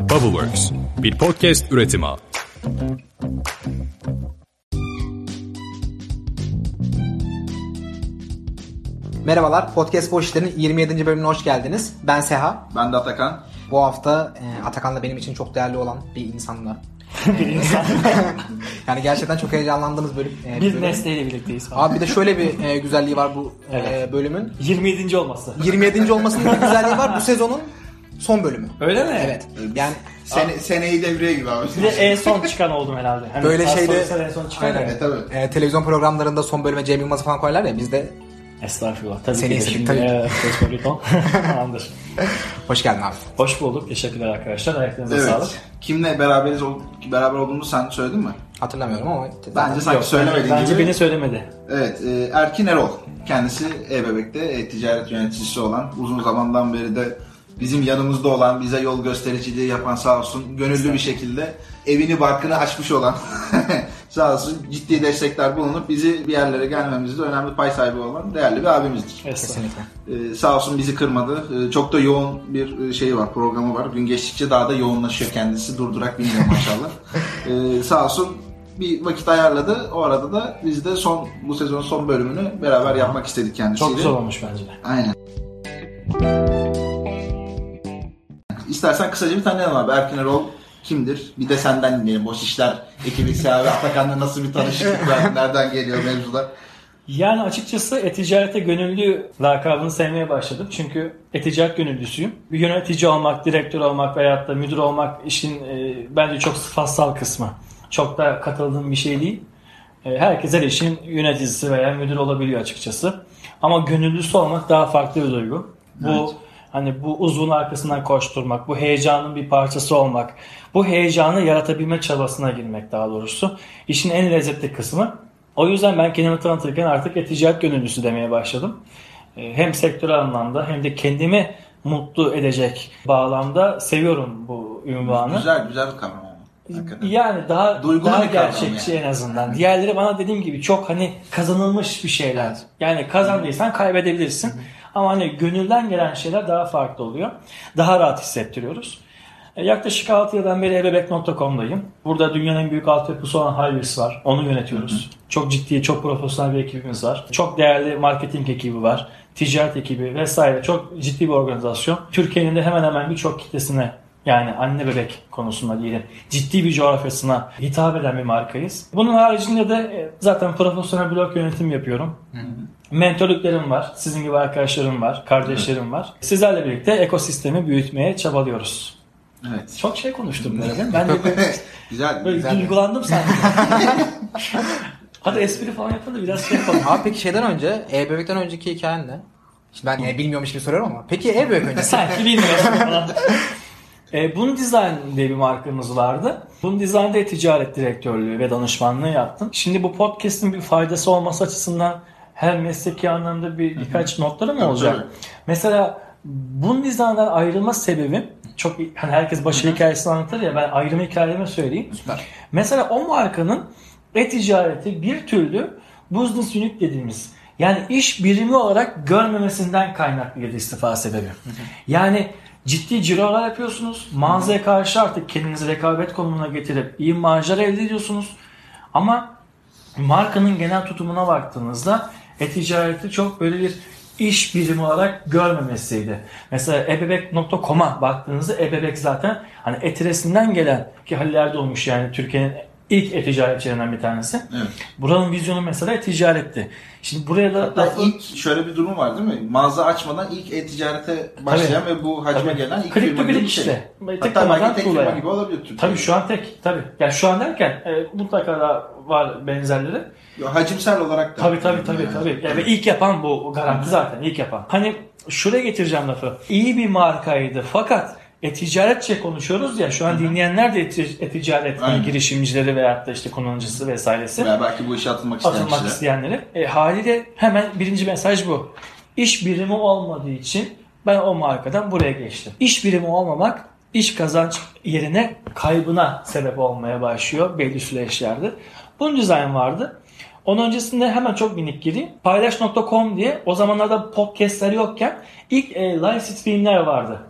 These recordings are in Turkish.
Bubbleworks, bir podcast üretimi. Merhabalar, Podcast Boş İşler'in 27. bölümüne hoş geldiniz. Ben Seha. Ben de Atakan. Bu hafta e, Atakan'la benim için çok değerli olan bir insanla. bir insan. Yani gerçekten çok heyecanlandığımız bölüm. e, bir bölüm. mesleğiyle birlikteyiz. Abi bir de şöyle bir e, güzelliği var bu e, Evet. bölümün. 27. olması. 27. olmasının bir güzelliği var. Bu sezonun son bölümü. Öyle mi? Evet. Yani Sene, seneyi devreye gibi abi. Bir de en son çıkan oldum herhalde. Hani Böyle az şeyde- sonra en son çıkan Aynen. ya. E tabii. e, televizyon programlarında son bölüme Cem Yılmaz'ı falan koyarlar ya biz de Estağfurullah. Tabii Seni ki de istedik, şimdi. tabii. Evet, Cosmopolitan. Tamamdır. hoş geldin abi. Hoş bulduk. Teşekkürler arkadaşlar. Ayaklarınıza Evet. sağlık. Kimle beraberiz ol- beraber olduğumuzu sen söyledin mi? Hatırlamıyorum ama. Bence sanki Yok, söylemediğin Bence gibi. beni söylemedi. Evet, e, Erkin Erol. Kendisi E-Bebek'te e, ticaret yöneticisi olan, uzun zamandan beri de bizim yanımızda olan, bize yol göstericiliği yapan sağ olsun, gönüllü bir şekilde evini barkını açmış olan sağ olsun ciddi destekler bulunup bizi bir yerlere gelmemizde önemli pay sahibi olan değerli bir abimizdir. Kesinlikle. Ee, sağ olsun bizi kırmadı. Ee, çok da yoğun bir şey var, programı var. Gün geçtikçe daha da yoğunlaşıyor kendisi. Durdurak bilmiyor maşallah. Ee, sağ olsun bir vakit ayarladı. O arada da biz de son bu sezonun son bölümünü beraber yapmak istedik kendisiyle. Çok güzel olmuş bence de. Aynen. İstersen kısaca bir tanıyalım abi. Erkin Erol kimdir? Bir de senden dinleyelim. Boş işler ekibi Seha ve Atakan'la nasıl bir tanışıklık var? Nereden geliyor mevzular? Yani açıkçası e-ticarete gönüllü lakabını sevmeye başladım. Çünkü e-ticaret gönüllüsüyüm. Bir yönetici olmak, direktör olmak veyahut da müdür olmak işin e, bence çok sıfatsal kısmı. Çok da katıldığım bir şey değil. E, herkes her işin yöneticisi veya müdür olabiliyor açıkçası. Ama gönüllüsü olmak daha farklı bir duygu. Bu Evet. Hani bu uzun arkasından koşturmak, bu heyecanın bir parçası olmak, bu heyecanı yaratabilme çabasına girmek daha doğrusu. İşin en lezzetli kısmı. O yüzden ben kendimi tanıtırken artık e-ticaret gönüllüsü demeye başladım. Ee, Hem sektörel anlamda hem de kendimi mutlu edecek bağlamda seviyorum bu ünvanı. Güzel, güzel bir kavram. Hakikaten. Yani daha Duygulu daha gerçekçi yani. en azından. Diğerleri bana dediğim gibi çok hani kazanılmış bir şeyler. Yani kazandıysan kaybedebilirsin. Ama hani gönülden gelen şeyler daha farklı oluyor. Daha rahat hissettiriyoruz. E, Yaklaşık 6 yıldan beri ebebek.com'dayım. Burada dünyanın en büyük altyapısı olan Highways var. Onu yönetiyoruz. Çok ciddi, çok profesyonel bir ekibimiz var. Çok değerli marketing ekibi var. Ticaret ekibi vesaire. Çok ciddi bir organizasyon. Türkiye'nin de hemen hemen birçok kitlesine yani anne bebek konusunda diyelim ciddi bir coğrafyasına hitap eden bir markayız. Bunun haricinde de e, zaten profesyonel blog yönetim yapıyorum. Mentorluklarım var. Sizin gibi arkadaşlarım var. Kardeşlerim var. Sizlerle birlikte ekosistemi büyütmeye çabalıyoruz. Evet. Çok şey konuştum böyle değil mi? Ben de böyle, güzel, böyle güzel. duygulandım sanki. Hadi espri falan yapalım da biraz şey yapalım. Abi peki şeyden önce, e-bebekten önceki hikayen ne? Şimdi ben e, bilmiyormuş gibi soruyorum ama. Peki e-bebek öncesi? Sanki bilmiyorsun falan. E, Bun Design diye bir markamız vardı. Bun Design'da ticaret direktörlüğü ve danışmanlığı yaptım. Şimdi bu podcast'in bir faydası olması açısından her mesleki anlamda bir birkaç notlarım mı olacak? tabii. Mesela Bun Design'dan ayrılma sebebim çok hani herkes başarı hikayesini anlatır ya ben ayrılma hikayemi söyleyeyim. Süper. Mesela o markanın e-ticareti bir türlü business unit dediğimiz yani iş birimi olarak görmemesinden kaynaklıydı istifa sebebi. Yani ciddi cirolar yapıyorsunuz. Mağazaya karşı artık kendinizi rekabet konumuna getirip iyi marjlar elde ediyorsunuz. Ama markanın genel tutumuna baktığınızda e-ticareti çok böyle bir iş birimi olarak görmemesiydi. Mesela ebebek.com'a baktığınızda ebebek zaten hani etiresinden gelen ki Halil Erdoğmuş yani Türkiye'nin ilk e-ticaretçilerinden bir tanesi. Evet. Buranın vizyonu mesela ticaretti. Şimdi buraya da, Hatta ilk şöyle bir durum var değil mi? Mağaza açmadan ilk e-ticarete başlayan ve bu hacme Tabii. gelen ilk Click firma gibi click bir şey. işte. Hatta belki tek firma tuğlaya. gibi olabilir Türkiye'de. Tabii şu an tek. Tabii. Yani şu an derken e, mutlaka da var benzerleri. Ya, Hacimsel olarak da. Tabii tabii tabii Yani. tabii. Yani ve ilk yapan bu garanti zaten ilk yapan. Hani şuraya getireceğim lafı. İyi bir markaydı fakat e-ticaretçe konuşuyoruz ya şu an dinleyenler de e-ti- e-ticaret Aynen. girişimcileri veyahut da işte kullanıcısı vesairesi Veya belki bu işe atılmak isteyen atılmak kişiler. isteyenleri. E, haliyle hemen birinci mesaj bu. İş birimi olmadığı için ben o markadan buraya geçtim. İş birimi olmamak iş kazanç yerine kaybına sebep olmaya başlıyor belli süreçlerde. Bunun dizayn vardı. Onun öncesinde hemen çok minik gireyim. Paylaş.com diye o zamanlarda podcastler yokken ilk e, live streamler vardı.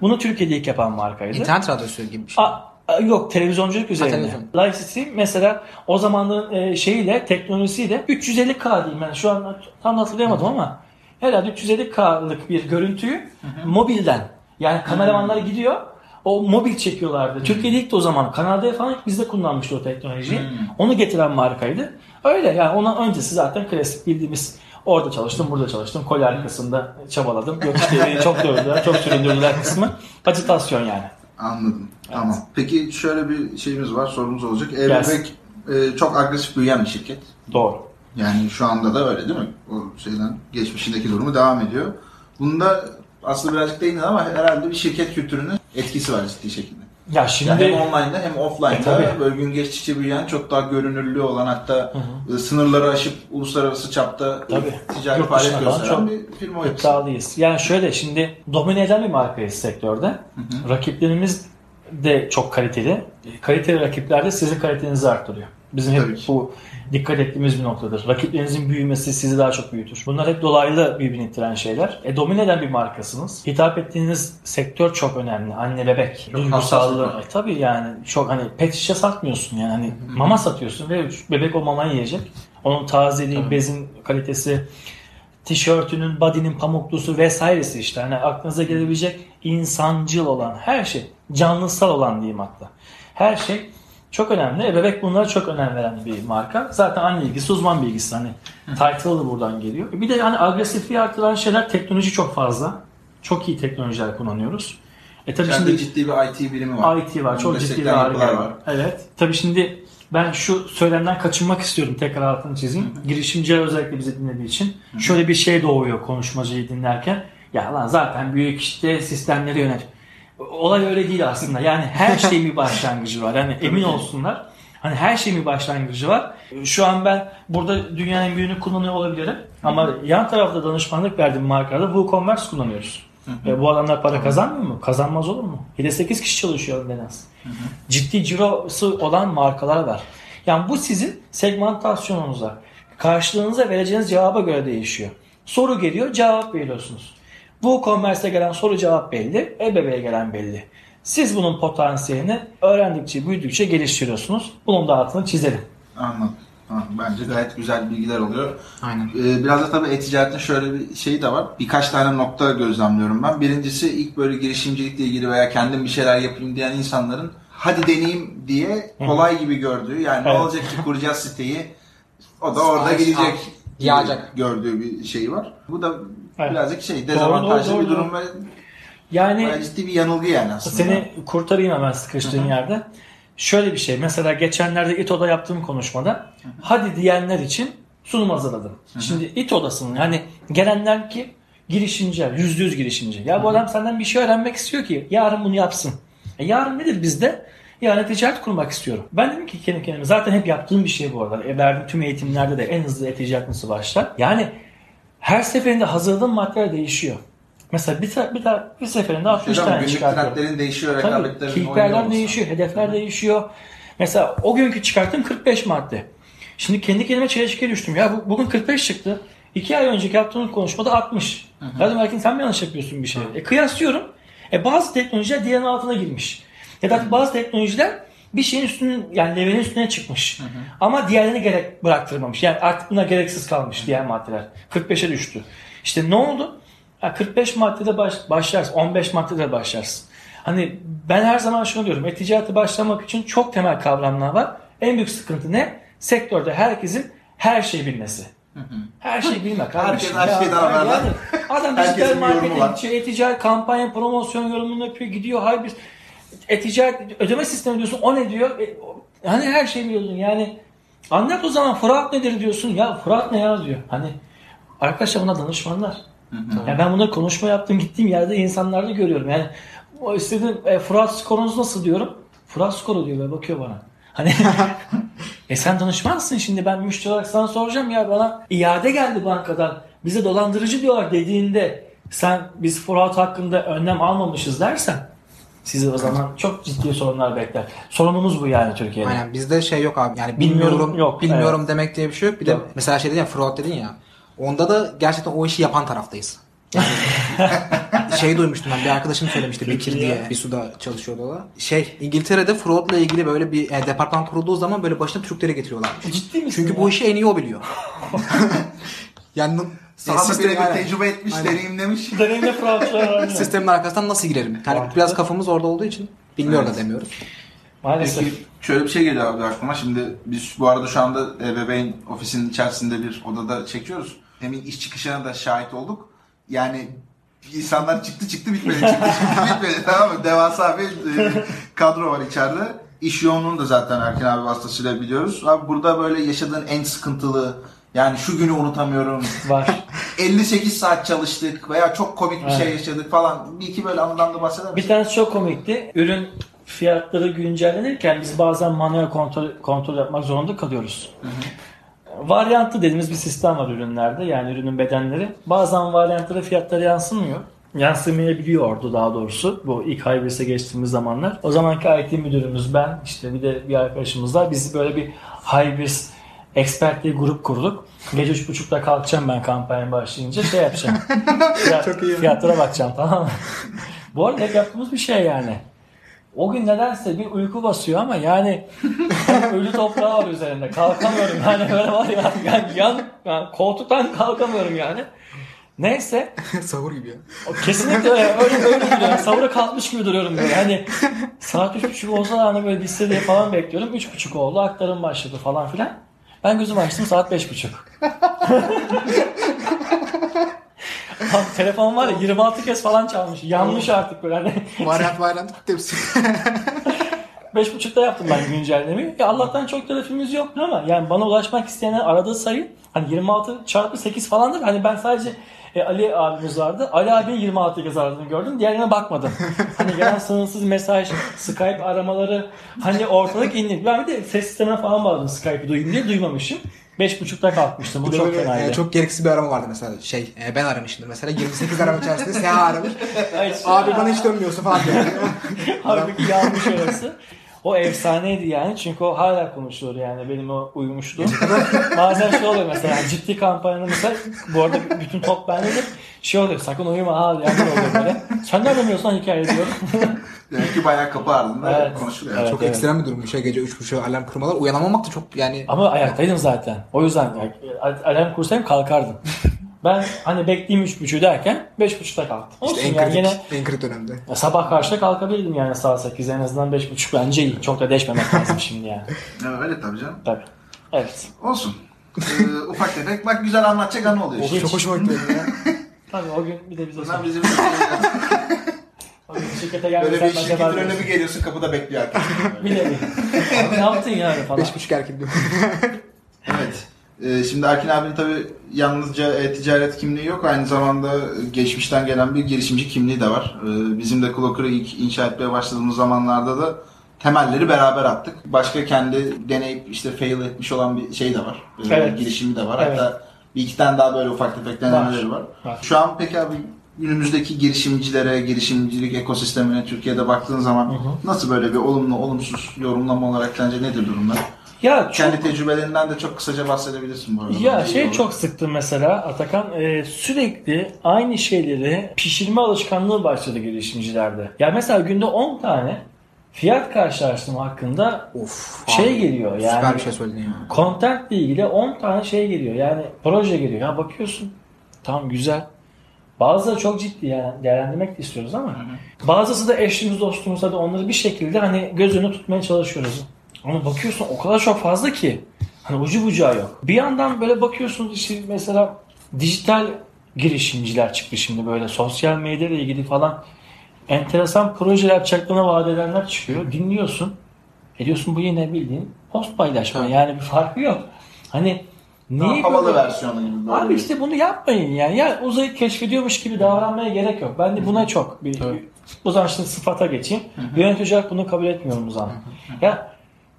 Bunu Türkiye'de ilk yapan markaydı. İnternet radyosu gibi bir şey. A, yok televizyonculuk üzerine. televizyon. Live stream mesela o zamanın e, şeyiyle teknolojisiyle 350K diyeyim ben şu an tam hatırlayamadım ama herhalde 350K'lık bir görüntüyü mobilden yani kameramanlar gidiyor o mobil çekiyorlardı. Türkiye'de ilk de o zaman Kanal D falan ilk bizde kullanmıştı o teknolojiyi. Onu getiren markaydı. Öyle yani ondan öncesi zaten klasik bildiğimiz Orada çalıştım, burada çalıştım. Kol arkasında çabaladım. Yok işte beni çok dövdüler, çok süründürdüler kısmı. Acitasyon yani. Anladım. Tamam. Peki şöyle bir şeyimiz var, sorumuz olacak. Gelsin. E-Bebek e, çok agresif büyüyen bir şirket. Doğru. Yani şu anda da öyle değil mi? O şeyden geçmişindeki durumu devam ediyor. Bunda aslında birazcık değindin ama herhalde bir şirket kültürünün etkisi var ciddi şekilde. Ya şimdi Yani hem online'da hem E, offline'da tabii. böyle gün geçtikçe büyüyen çok daha görünürlüğü olan hatta e, sınırları aşıp uluslararası çapta Tabii. ticari faaliyet gösteren çok bir firma iddialıyız. Yani şöyle şimdi domine eden bir markayız sektörde. Rakiplerimiz de çok kaliteli. Kaliteli rakipler de sizin kalitenizi arttırıyor. Bizim hep ki. bu dikkat ettiğimiz bir noktadır. Rakiplerinizin büyümesi sizi daha çok büyütür. Bunlar hep dolaylı birbirini ittiren şeyler. E, domine eden bir markasınız. Hitap ettiğiniz sektör çok önemli. Anne bebek. Çok Duygusallığı. E, tabii yani çok hani pet şişe satmıyorsun yani. Hani mama satıyorsun ve bebek o mamayı yiyecek. Onun tazeliği, bezin kalitesi, tişörtünün, body'nin pamuklusu vesairesi işte. Hani aklınıza gelebilecek insancıl olan her şey, canlısal olan diyeyim hatta. Her şey çok önemli. E, bebek bunlara çok önem veren bir marka. Zaten anne ilgisi, uzman bilgisi hani title da buradan geliyor. Bir de hani agresifliği artıran şeyler teknoloji çok fazla. Çok iyi teknolojiler kullanıyoruz. E tabii şimdi ciddi bir IT birimi var. IT var. Çok ciddi bir harika var. Evet. Tabii şimdi ben şu söylemden kaçınmak istiyorum. Tekrar altını çizeyim. Girişimciler özellikle bizi dinlediği için. Şöyle bir şey doğuyor konuşmacıyı dinlerken. Ya lan zaten büyük işte sistemleri yönet. Olay öyle değil aslında. Yani her şeyin bir başlangıcı var. Yani emin olsunlar. Hani her şeyin bir başlangıcı var. Şu an ben burada dünyanın büyüğünü kullanıyor olabilirim. Ama yan tarafta danışmanlık verdiğim markalarda WooCommerce kullanıyoruz. E, bu adamlar para kazanmıyor mu? Kazanmaz olur mu? 7-8 kişi çalışıyor en az. Ciddi cirosu olan markalar var. Yani bu sizin segmentasyonunuza, karşılığınıza vereceğiniz cevaba göre değişiyor. Soru geliyor, cevap veriyorsunuz. Bu commerce'e gelen soru cevap belli, ebeveğe gelen belli. Siz bunun potansiyelini öğrendikçe, büyüdükçe geliştiriyorsunuz. Bunun da altını çizelim. Anladım. Tamam, bence gayet güzel bilgiler oluyor. Aynen. Ee, biraz da tabii e-ticaretin şöyle bir şeyi de var. Birkaç tane nokta gözlemliyorum ben. Birincisi ilk böyle girişimcilikle ilgili veya kendim bir şeyler yapayım diyen insanların hadi deneyeyim diye kolay gibi gördüğü yani ne Evet. olacak ki kuracağız siteyi o da orada gidecek yağacak. gördüğü bir şey var. Bu da Evet. birazcık şey dezavantajlı doğru, bir durum ve Yani bayağı ciddi bir yanılgı yani aslında. Seni kurtarayım hemen sıkıştığın yerde. Şöyle bir şey. Mesela geçenlerde İTO'da yaptığım konuşmada hadi diyenler için sunum hazırladım. Şimdi İTO'dasın. Yani gelenler ki girişimciler. Yüzde yüz girişimci. Ya bu adam senden bir şey öğrenmek istiyor ki yarın bunu yapsın. E yarın nedir bizde? Yani ticaret kurmak istiyorum. Ben dedim ki kendi kendime zaten hep yaptığım bir şey bu arada. E, verdiğim tüm eğitimlerde de en hızlı e-ticaret nasıl başlar? Yani her seferinde hazırladığım maddeler değişiyor. Mesela bir, ta, bir, ta, bir seferinde 60 Hocam, tane günlük çıkartıyorum. trendlerin değişiyor, rekabetlerin değişiyor, hedefler değişiyor. Mesela o günkü çıkarttığım 45 madde. Şimdi kendi kendime çelişkiye düştüm. Ya bu- bugün 45 çıktı. İki ay önceki yaptığım konuşmada 60. Ya dedim belki sen mi yanlış yapıyorsun bir şey? E kıyaslıyorum. E bazı teknolojiler diğerinin altına girmiş. Ya da bazı teknolojiler bir şeyin üstünün yani levelin üstüne çıkmış. Ama diğerlerini gerek bıraktırmamış. Yani artık buna gereksiz kalmış diğer maddeler. 45'e düştü. İşte ne oldu? Ha, 45 maddede baş, başlarsın. 15 maddede başlarsın. Hani ben her zaman şunu diyorum. E-ticarete başlamak için çok temel kavramlar var. En büyük sıkıntı ne? Sektörde herkesin her şeyi bilmesi. Her şeyi bilmek. Herkes her Ya, şeyden haberdar. yani adam dijital marketing, şey, e-ticaret kampanya, promosyon yorumunu yapıyor. Gidiyor. Hayır biz e-ticaret ödeme sistemi diyorsun. O ne diyor? E, hani her şeyi biliyorsun. Yani anlat o zaman Fırat nedir diyorsun. Ya Fırat ne ya diyor. Hani arkadaşlar buna danışmanlar. Ya ben bunları konuşma yaptım gittiğim yerde insanlarda görüyorum. Yani o istediğim e, Fırat skorunuz nasıl diyorum. Fırat skoru diyor ve bakıyor bana. Hani e sen danışmansın şimdi ben müşteri olarak sana soracağım ya bana iade geldi bankadan bize dolandırıcı diyorlar dediğinde sen biz Fırat hakkında önlem almamışız dersen Sizi o zaman çok ciddi sorunlar bekler. Sorunumuz bu yani Türkiye'de. Aynen bizde şey yok abi yani Bilmiyorum, bilmiyorum yok, bilmiyorum demek diye bir şey yok. Bir de mesela şey dedin ya fraud dedin ya. Onda da gerçekten o işi yapan taraftayız. Yani şey duymuştum ben bir arkadaşım söylemişti Bekir diye bir suda çalışıyordu o da. Şey İngiltere'de fraudla ilgili böyle bir e, departman kurulduğu zaman böyle başına Türkleri getiriyorlarmış. Ciddi misin Çünkü ya? bu işi en iyi o biliyor. yani Sahada sistem- birebir tecrübe etmiş, Aynen. deneyimlemiş. Deneyimle fraudçular var. Sistemin arkasından nasıl girerim? Yani biraz kafamız orada olduğu için bilmiyor Evet. da demiyoruz. Maalesef. Peki şöyle bir şey geliyor abi aklıma. Şimdi biz bu arada şu anda ebeveyn ofisinin içerisinde bir odada çekiyoruz. Demin iş çıkışına da şahit olduk. Yani insanlar çıktı çıktı bitmedi çıktı çıktı bitmedi tamam mı? Devasa bir e, kadro var içeride. İş yoğunluğunu da zaten Erkin abi vasıtasıyla biliyoruz. Abi burada böyle yaşadığın en sıkıntılı yani şu günü unutamıyorum. Var. 58 saat çalıştık veya çok komik bir şey Evet. yaşadık falan. Bir iki böyle anıdan da bahseder Bir misin? tanesi çok komikti. Ürün fiyatları güncellenirken biz bazen manuel kontrol, kontrol yapmak zorunda kalıyoruz. Varyantlı dediğimiz bir sistem var ürünlerde. Yani ürünün bedenleri. Bazen varyantlara fiyatları yansımıyor. Yansımayabiliyordu daha doğrusu. Bu ilk Hybris'e geçtiğimiz zamanlar. O zamanki IT müdürümüz ben, işte bir de bir arkadaşımız var. Biz böyle bir Hybris expert diye grup kurduk. Gece üç buçukta kalkacağım ben kampanya başlayınca şey yapacağım. Fiyat- Çok iyi. Fiyatlara bakacağım tamam mı? Bu arada hep yaptığımız bir şey yani. O gün nedense bir uyku basıyor ama yani hani ölü toprağı var üzerinde. Kalkamıyorum yani böyle var ya. Yani yan, yani koltuktan kalkamıyorum yani. Neyse. Sahur gibi ya. Kesinlikle öyle, öyle, öyle duruyorum. Savura kalkmış gibi duruyorum böyle. Hani saat üç buçuk olsa da hani böyle diye falan bekliyorum. Üç buçuk oldu. Aktarım başladı falan filan. Ben gözümü açtım saat beş buçuk. Abi, telefon var ya 26 kez falan çalmış. Yanmış artık böyle hani. Gitti hepsi. Beş buçukta yaptım ben güncellemeyi. Ya Allah'tan çok trafiğimiz yoktu ama yani bana ulaşmak isteyenler aradığı sayı hani 26 çarpı 8 falandır. Hani ben sadece e, Ali abimiz vardı. Ali abi 26 kez aradığını gördüm. Diğerlerine bakmadım. Hani gelen sınırsız mesaj, Skype aramaları hani ortalık indi. Ben bir de ses sistemine falan bağladım Skype'ı duyayım diye duymamışım. Beş buçukta kalkmıştım. Bu çok fenaydı. e, çok gereksiz bir arama vardı mesela. Şey e, ben aramışımdır mesela 28 arama içerisinde Seha aramış. Hayır, Abi bana hiç dönmüyorsun falan diyor. Halbuki yanlış orası. O efsaneydi yani çünkü o hala konuşulur yani benim o uyumuşluğum. Bazen şey oluyor mesela yani ciddi kampanyada mesela bu arada bütün top bendedir. Şey oluyor sakın uyuma ha yani oluyor böyle. Sen nereden biliyorsun lan hikaye diyorum. Demek ki bayağı kapı ardında Evet. konuşuluyor. Evet. çok ekstrem bir durum. Şey gece 3.30'a alarm kırmalar. Uyanamamak da çok yani Ama ayaktaydım zaten. O yüzden yani, alarm kursayım kalkardım. Ben hani bekleyeyim üç buçuğu derken beş buçukta kalktım. Olsun işte en yani kritik, yine en kritik dönemde. ya sabah kaçta kalkabilirdim yani saat 8 en azından beş buçuk bence iyi. Çok da deşmemek lazım şimdi yani. Ya öyle tabii canım. Tabii. Evet. Olsun. Ee, ufak tefek bak güzel anlatacak anı oluyor. Hiç. Çok hoşuma gitti ya. Tabii o gün bir de bize Bunlar bizim O gün şirkete böyle gelmesen bir ben şirketin acaba önüne bir geliyorsun kapıda bekliyor herkes. Bir de bir. Abi ne yaptın yani falan. 5.30 erken diyor. evet. Ee, şimdi Erkin abinin tabii yalnızca e, ticaret kimliği yok. Aynı zamanda geçmişten gelen bir girişimci kimliği de var. Ee, bizim de Clocker'ı ilk inşa etmeye başladığımız zamanlarda da temelleri beraber attık. Başka kendi deneyip işte fail etmiş olan bir şey de var. Ee, Evet. Girişimi de var. Evet. Hatta bir iki tane daha böyle ufak tefek denemeleri var. Var. Şu an peki abi günümüzdeki girişimcilere, girişimcilik ekosistemine Türkiye'de baktığın zaman nasıl böyle bir olumlu, olumsuz yorumlama olarak sence nedir durumlar? Ya çok Kendi tecrübelerinden de çok kısaca bahsedebilirsin bu arada. Ya şey olur. çok sıktı mesela Atakan e, sürekli aynı şeyleri pişirme alışkanlığı başladı girişimcilerde. Ya mesela günde 10 tane fiyat karşılaştırma hakkında Of. şey abi. geliyor yani. Süper bir şey söyledin ya. Content ile ilgili 10 tane şey geliyor. Yani proje geliyor. Ya bakıyorsun. Tamam güzel. Bazıları çok ciddi yani değerlendirmek de istiyoruz ama bazısı da eşimiz dostumuz hadi onları bir şekilde hani göz önüne tutmaya çalışıyoruz. Ama bakıyorsun o kadar çok fazla ki hani ucu bucağı yok. Bir yandan böyle bakıyorsunuz işte mesela dijital girişimciler çıktı şimdi böyle sosyal medya ile ilgili falan enteresan projeler yapacaklarına vaat edenler çıkıyor. Dinliyorsun. E diyorsun bu yine bildiğin post paylaşma. Tabii. Yani bir farkı yok. Hani Daha niye havalı böyle- versiyonu gibi. böyle Abi işte bunu yapmayın yani. Ya uzayı keşfediyormuş gibi davranmaya gerek yok. Ben de buna çok bir, zaman şimdi sıfata geçeyim. Yönetici olarak bunu kabul etmiyorum o zaman. Ya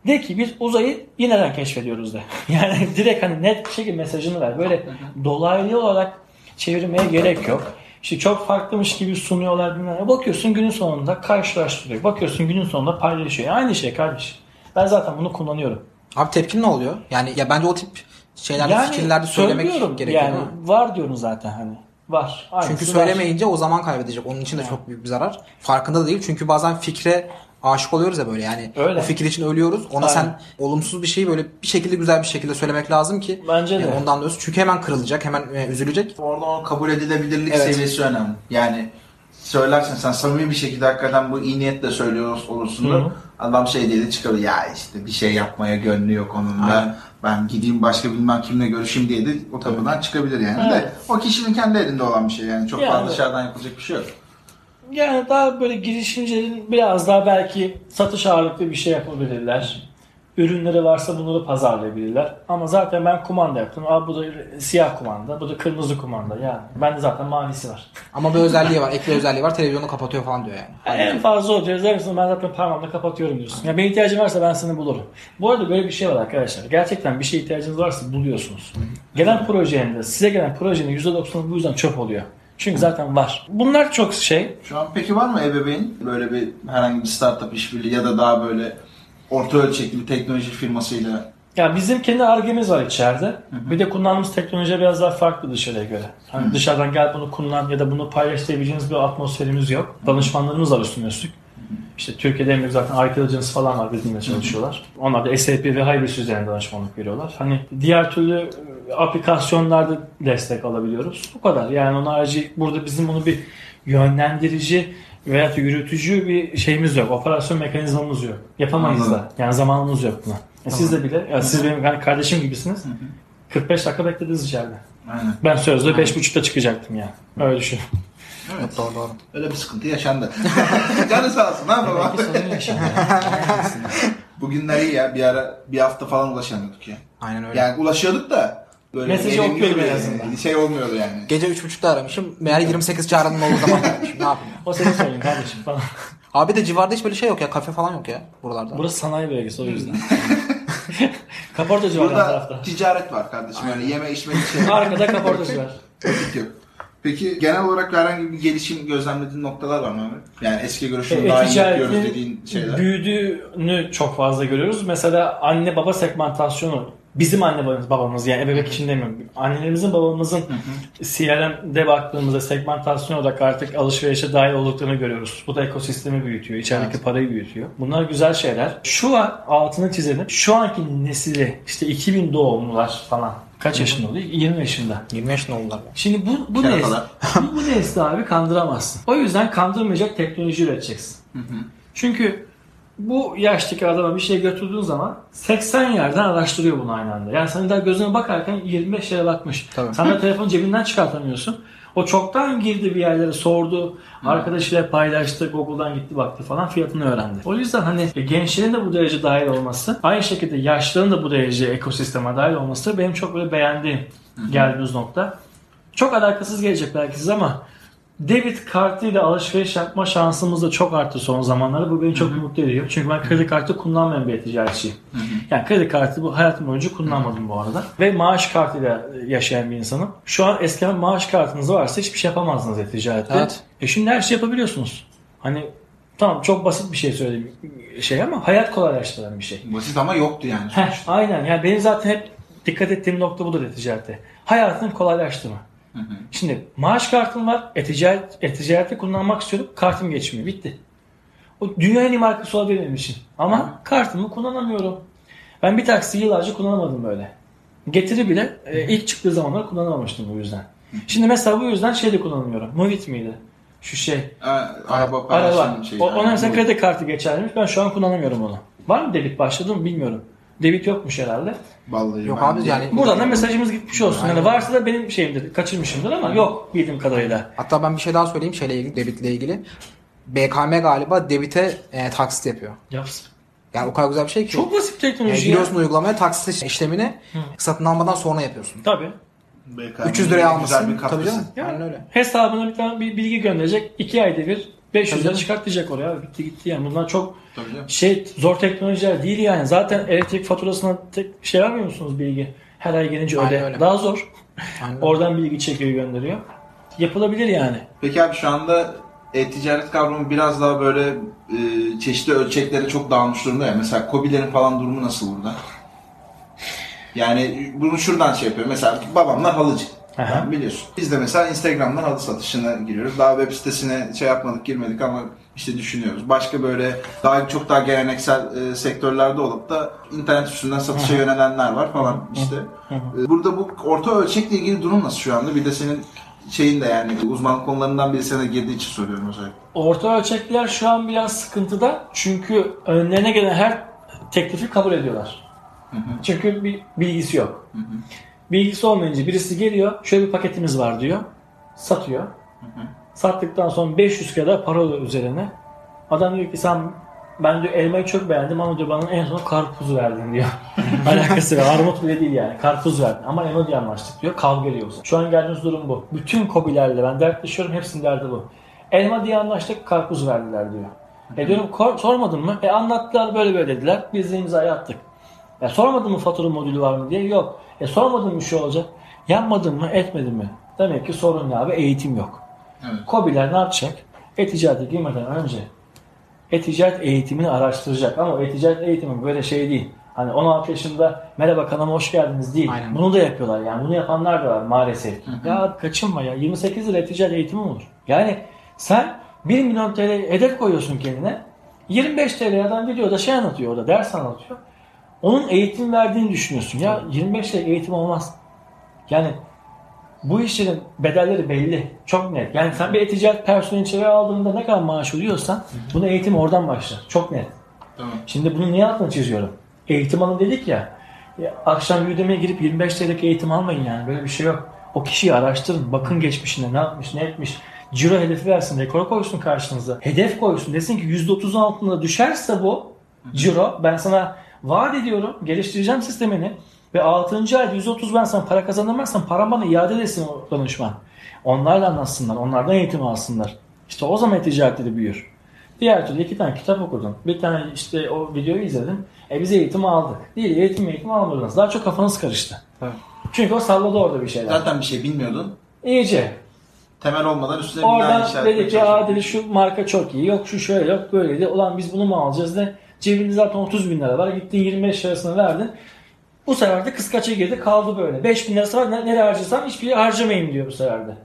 de ki biz uzayı yeniden keşfediyoruz de. Yani direkt hani net bir şekilde mesajını ver. Böyle dolaylı olarak çevirmeye gerek yok. İşte çok farklıymış gibi sunuyorlar. bilmem. Bakıyorsun günün sonunda karşılaştırıyor. Bakıyorsun günün sonunda paylaşıyor. Aynı şey kardeş. Ben zaten bunu kullanıyorum. Abi tepkin ne oluyor? Yani ya bence o tip şeylerde fikirlerde söylemek gerekiyor. Yani mi? var diyorum zaten hani. Var. Aynısı Çünkü var. söylemeyince o zaman kaybedecek. Onun için de çok büyük bir zarar. Farkında da değil. Çünkü bazen fikre aşık oluyoruz ya böyle yani. Öyle. O fikir için ölüyoruz. Ona Aynen. sen olumsuz bir şeyi böyle bir şekilde güzel bir şekilde söylemek lazım ki Bence de. yani ondan da öz- Çünkü hemen kırılacak, hemen e, üzülecek. Orada o kabul edilebilirlik Evet. seviyesi önemli. Yani söylersen sen samimi bir şekilde hakikaten bu iyi niyetle söylüyor olursun da Hı adam şey diye de çıkıyor ya işte bir şey yapmaya gönlü yok onun da Aynen. ben gideyim başka bilmem kimle görüşeyim diye de o kapıdan çıkabilir yani Evet. de o kişinin kendi elinde olan bir şey yani çok Yani. fazla dışarıdan yapılacak bir şey yok. Yani daha böyle girişimcilerin biraz daha belki satış ağırlıklı bir şey yapabilirler. Ürünleri varsa bunları pazarlayabilirler. Ama zaten ben kumanda yaptım. Aa, bu da siyah kumanda, bu da kırmızı kumanda. Yani bende zaten mavisi var. Ama bir özelliği var. Ek bir özelliği var. Televizyonu kapatıyor falan diyor yani. En fazla o diyor. "Özel misin? Ben zaten parmağımla kapatıyorum diyorsun. Ya benim ihtiyacım varsa ben seni bulurum. Bu arada böyle bir şey var arkadaşlar. Gerçekten bir şeye ihtiyacınız varsa buluyorsunuz. Gelen projenin de size gelen projenin %90'ı bu yüzden çöp oluyor. Çünkü zaten var. Bunlar çok şey. Şu an peki var mı ebeveyn böyle bir herhangi bir startup işbirliği ya da daha böyle orta ölçekli bir teknoloji firmasıyla Ya bizim kendi argemiz var içeride. Bir de kullandığımız teknoloji biraz daha farklı dışarıya göre. Hani dışarıdan gel bunu kullan ya da bunu paylaşabileceğiniz bir atmosferimiz yok. Danışmanlarımız var üstüne üstlük. İşte Türkiye'de en büyük zaten Archaeologians falan var bizimle çalışıyorlar. Onlar da SAP ve Hybris üzerinde danışmanlık veriyorlar. Hani diğer türlü aplikasyonlarda destek alabiliyoruz. Bu kadar. Yani onun harici burada bizim bunu bir yönlendirici veya yürütücü bir şeyimiz yok. Operasyon mekanizmamız yok. Yapamayız Anladım. da. Yani zamanımız yok buna. E Siz de bile, ya siz benim yani kardeşim gibisiniz. 45 dakika beklediniz içeride. aynen Ben sözde 5.30'da çıkacaktım yani. Öyle düşün. evet. Doğru doğru. öyle bir sıkıntı yaşandı. Canı sağ olsun ne yapalım Belki sorun yaşanıyor. Bugünler iyi ya bir ara bir hafta falan ulaşamıyorduk ya. Aynen öyle. Yani ulaşıyorduk da böyle Mesajı elimde okuyordum en bir azından. Şey olmuyordu yani. Gece 3.30'da aramışım. Meğer 28 çağrının olduğu zaman aramışım. Ne yapayım ya? o senin sorun kardeşim falan. Abi de civarda hiç böyle şey yok ya. Kafe falan yok ya buralarda. Burası sanayi bölgesi o yüzden. Kaportacı var Burada tarafta. ticaret var kardeşim. Yani yeme içme bir şey. Arkada kaportacı var. Peki genel olarak herhangi bir gelişim gözlemlediğin noktalar var mı? Yani eski görüşünü daha iyi yapıyoruz dediğin şeyler. büyüdüğünü çok fazla görüyoruz. Mesela anne baba segmentasyonu bizim anne babamız, babamız yani ebeveyn için demiyorum. Annelerimizin babamızın CRM'de baktığımızda segmentasyon olarak artık alışverişe dahil olduklarını görüyoruz. Bu da ekosistemi büyütüyor. içerideki Evet. parayı büyütüyor. Bunlar güzel şeyler. Şu an altını çizelim. Şu anki nesili işte 2000 doğumlular falan. Kaç yaşında oluyor? 20 yaşında. 20 yaşında oldular. Şimdi bu, bu, nesli, bu, nesli abi kandıramazsın. O yüzden kandırmayacak teknoloji üreteceksin. Çünkü bu yaştaki adama bir şey götürdüğün zaman 80 yerden araştırıyor bunu aynı anda. Yani sen daha gözüne bakarken 25 yere bakmış. Tabii. Sen de telefonu cebinden çıkartamıyorsun. O çoktan girdi bir yerlere sordu. Arkadaşıyla paylaştı. Google'dan gitti baktı falan fiyatını öğrendi. O yüzden hani gençlerin de bu derece dahil olması aynı şekilde yaşlıların da bu derece ekosisteme dahil olması benim çok böyle beğendiğim geldiğimiz nokta. Çok alakasız gelecek belki size ama debit kartıyla alışveriş yapma şansımız da çok arttı son zamanlarda. Bu beni çok mutlu ediyor. Çünkü ben kredi kartı kullanmayan bir ticaretçiyim. Yani kredi kartı bu hayatım boyunca kullanmadım bu arada. Ve maaş kartıyla yaşayan bir insanım. Şu an eskiden maaş kartınız varsa hiçbir şey yapamazdınız ya ticarette. Evet. E şimdi her şey yapabiliyorsunuz. Hani tamam çok basit bir şey söyledim şey ama hayat kolaylaştıran bir şey. Basit ama yoktu yani. Heh, aynen. Yani benim zaten hep dikkat ettiğim nokta budur e-ticarette. Hayatını kolaylaştırma. Şimdi maaş kartım var. E-ticaret, e-ticarette kullanmak istiyorum. Kartım geçmiyor. Bitti. O dünyanın en iyi markası olabilir benim için. Ama kartımı kullanamıyorum. Ben bir taksi yıllarca kullanamadım böyle. Getiri bile e, ilk çıktığı zamanlar kullanamamıştım bu yüzden. Şimdi mesela bu yüzden şey de kullanamıyorum. Movit miydi? Şu şey. Ha, araba Araba. şeyi. O, ona mesela kredi kartı geçerliymiş. Ben şu an kullanamıyorum onu. Var mı debit başladı mı bilmiyorum. Debit yokmuş herhalde. Vallahi Yok abi yani- Buradan da mesajımız gitmiş olsun. Yani Aynen. varsa da benim şeyimdir, kaçırmışımdır ama yok bildiğim kadarıyla. Hatta ben bir şey daha söyleyeyim şeyle ilgili, debitle ilgili. BKM galiba debite e, taksit yapıyor. Yapsın. Yani o kadar güzel bir şey ki. Çok basit yani teknoloji ya. giriyorsun uygulamaya taksit işlemini satın almadan sonra yapıyorsun. Tabii. BKM'nin 300 liraya almışsın. bir Tabii canım. Ya. Aynen öyle. Hesabına bir tane bir bilgi gönderecek. iki ayda bir 500 Tabii lira canım. çıkartacak oraya. Bitti gitti yani. Bunlar çok Tabii canım. şey zor teknolojiler değil yani. Zaten elektrik faturasına tek şey vermiyor musunuz bilgi? Her ay gelince Aynen öde. öyle. Daha zor. Aynen. Oradan bilgi çekiyor gönderiyor. yapılabilir yani. Peki abi şu anda e-ticaret kavramı biraz daha böyle e, çeşitli ölçeklere çok dağılmış durumda ya. Mesela Kobilerin falan durumu nasıl burada? Yani bunu şuradan şey yapıyor. Mesela babamlar halıcı. Aha. Yani biliyorsun. Biz de mesela Instagram'dan halı satışına giriyoruz. Daha web sitesine şey yapmadık, girmedik ama işte düşünüyoruz. Başka böyle daha çok daha geleneksel e, sektörlerde olup da internet üstünden satışa yönelenler var falan işte. E, Burada bu orta ölçekle ilgili durum nasıl şu anda? Bir de senin şeyin de yani uzmanlık konularından biri sana girdiği için soruyorum özellikle. Orta ölçekliler şu an biraz sıkıntıda. Çünkü önlerine gelen her teklifi kabul ediyorlar. Çünkü bir bilgisi yok. Bilgisi olmayınca birisi geliyor, şöyle bir paketimiz var diyor. Satıyor. Sattıktan sonra 500 kadar para üzerine. Adam diyor ki sen ben diyor elmayı çok beğendim ama diyor bana en son karpuz verdin diyor. Alakası var. Armut bile değil yani. Karpuz verdin. Ama elma diye anlaştık diyor. Kavga ediyoruz. Şu an geldiğimiz durum bu. Bütün kobilerle ben dertleşiyorum. Hepsinin derdi bu. Elma diye anlaştık. Karpuz verdiler diyor. E diyorum "Kor- sormadın mı? E anlattılar böyle böyle dediler. Biz de imzayı attık. E sormadın mı fatura modülü var mı diye? Yok. E sormadın mı şu olacak? Yapmadın mı? Etmedin mi? Demek ki sorun ne abi? Eğitim yok. Evet. Kobiler ne yapacak? E-ticarete girmeden önce e-ticaret eğitimini araştıracak. Ama e-ticaret eğitimi böyle şey değil. Hani 16 yaşında merhaba kanalıma hoş geldiniz değil. Aynen. Bunu da yapıyorlar yani. Bunu yapanlar da var maalesef. Ya abi kaçınma ya. 28 lira e-ticaret eğitimi olur. Yani sen 1 milyon TL hedef koyuyorsun kendine. 25 TL adam gidiyor da şey anlatıyor orada ders anlatıyor. Onun eğitim verdiğini düşünüyorsun. Ya 25 TL eğitim olmaz. Yani bu işlerin bedelleri belli. Çok net. Yani sen bir e-ticaret personeli içeri aldığında ne kadar maaş ödüyorsan bunu eğitim oradan başlar. Çok net. Tamam. Şimdi bunu niye altına çiziyorum? Eğitim alın dedik ya. ya akşam Udemy'ye girip 25 TL'lik eğitim almayın yani. Böyle bir şey yok. O kişiyi araştırın. Bakın geçmişine ne yapmış, ne etmiş. Ciro hedefi versin, rekor koysun karşınıza. Hedef koysun. Desin ki %30'un altında düşerse bu ciro ben sana vaat ediyorum. Geliştireceğim sistemini. Ve 6. ayda 130 ben sana para kazanamazsam param bana iade etsin o danışman. Onlarla anlatsınlar. Onlardan eğitim alsınlar. İşte o zaman ticarette de büyür. Diğer türlü iki tane kitap okudun. Bir tane işte o videoyu izledin. E biz eğitim aldık. Değil eğitim eğitim almadınız. Daha çok kafanız karıştı. Evet. Çünkü o salladı orada bir şeyler. Zaten bir şey bilmiyordun. İyice. Temel olmadan üstüne Oradan dedi ki aa dedi şu marka çok iyi. Yok şu şöyle yok böyleydi. Ulan biz bunu mu alacağız de. Cebinde zaten 30 bin lira var. Gittin 25 lirasını verdin. Bu sefer de kıskaça girdi kaldı böyle. 5 bin lirası var ne- nereye harcasam hiçbir yere harcamayayım diyor bu sefer de.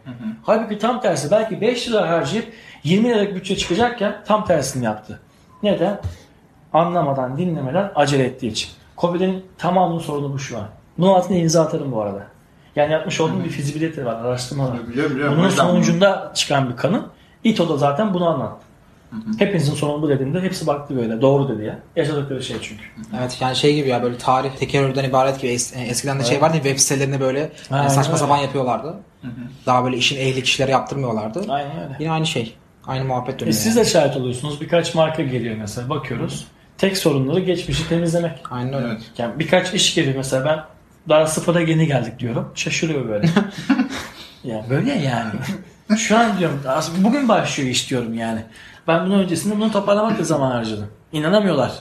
Halbuki tam tersi. Belki 5 lira harcayıp 20 liralık bütçe çıkacakken tam tersini yaptı. Neden? Anlamadan, dinlemeden acele ettiği için. Covid'in tamamının sorunu bu şu an. Bunun altına imza atarım bu arada. Yani yapmış olduğum bir fizibilite var, araştırma var. Biliyorum biliyorum. Bunun sonucunda çıkan bir kanın. İTO da zaten bunu anlattı. Hepinizin sorunu bu dediğimde hepsi baktı böyle. Doğru dedi ya. Yaşadıkları şey çünkü. Evet yani şey gibi ya böyle tarih tekerrürden ibaret gibi Es- eskiden de şey vardı ya web sitelerini böyle yani Aynen saçma öyle. sapan yapıyorlardı. Daha böyle işin ehli kişilere yaptırmıyorlardı. Aynen öyle. Yine aynı şey. Aynı muhabbet E dönüyor. siz de şahit oluyorsunuz. Birkaç marka geliyor mesela. Bakıyoruz. Tek sorunları geçmişi temizlemek. yani. Aynen öyle. Evet. Yani birkaç iş geliyor mesela ben daha sıfıra yeni geldik diyorum. Şaşırıyor böyle. yani böyle yani. Şu an diyorum aslında bugün başlıyor iş diyorum yani. Ben bunun öncesinde bunu toparlamakla zaman harcadım. İnanamıyorlar.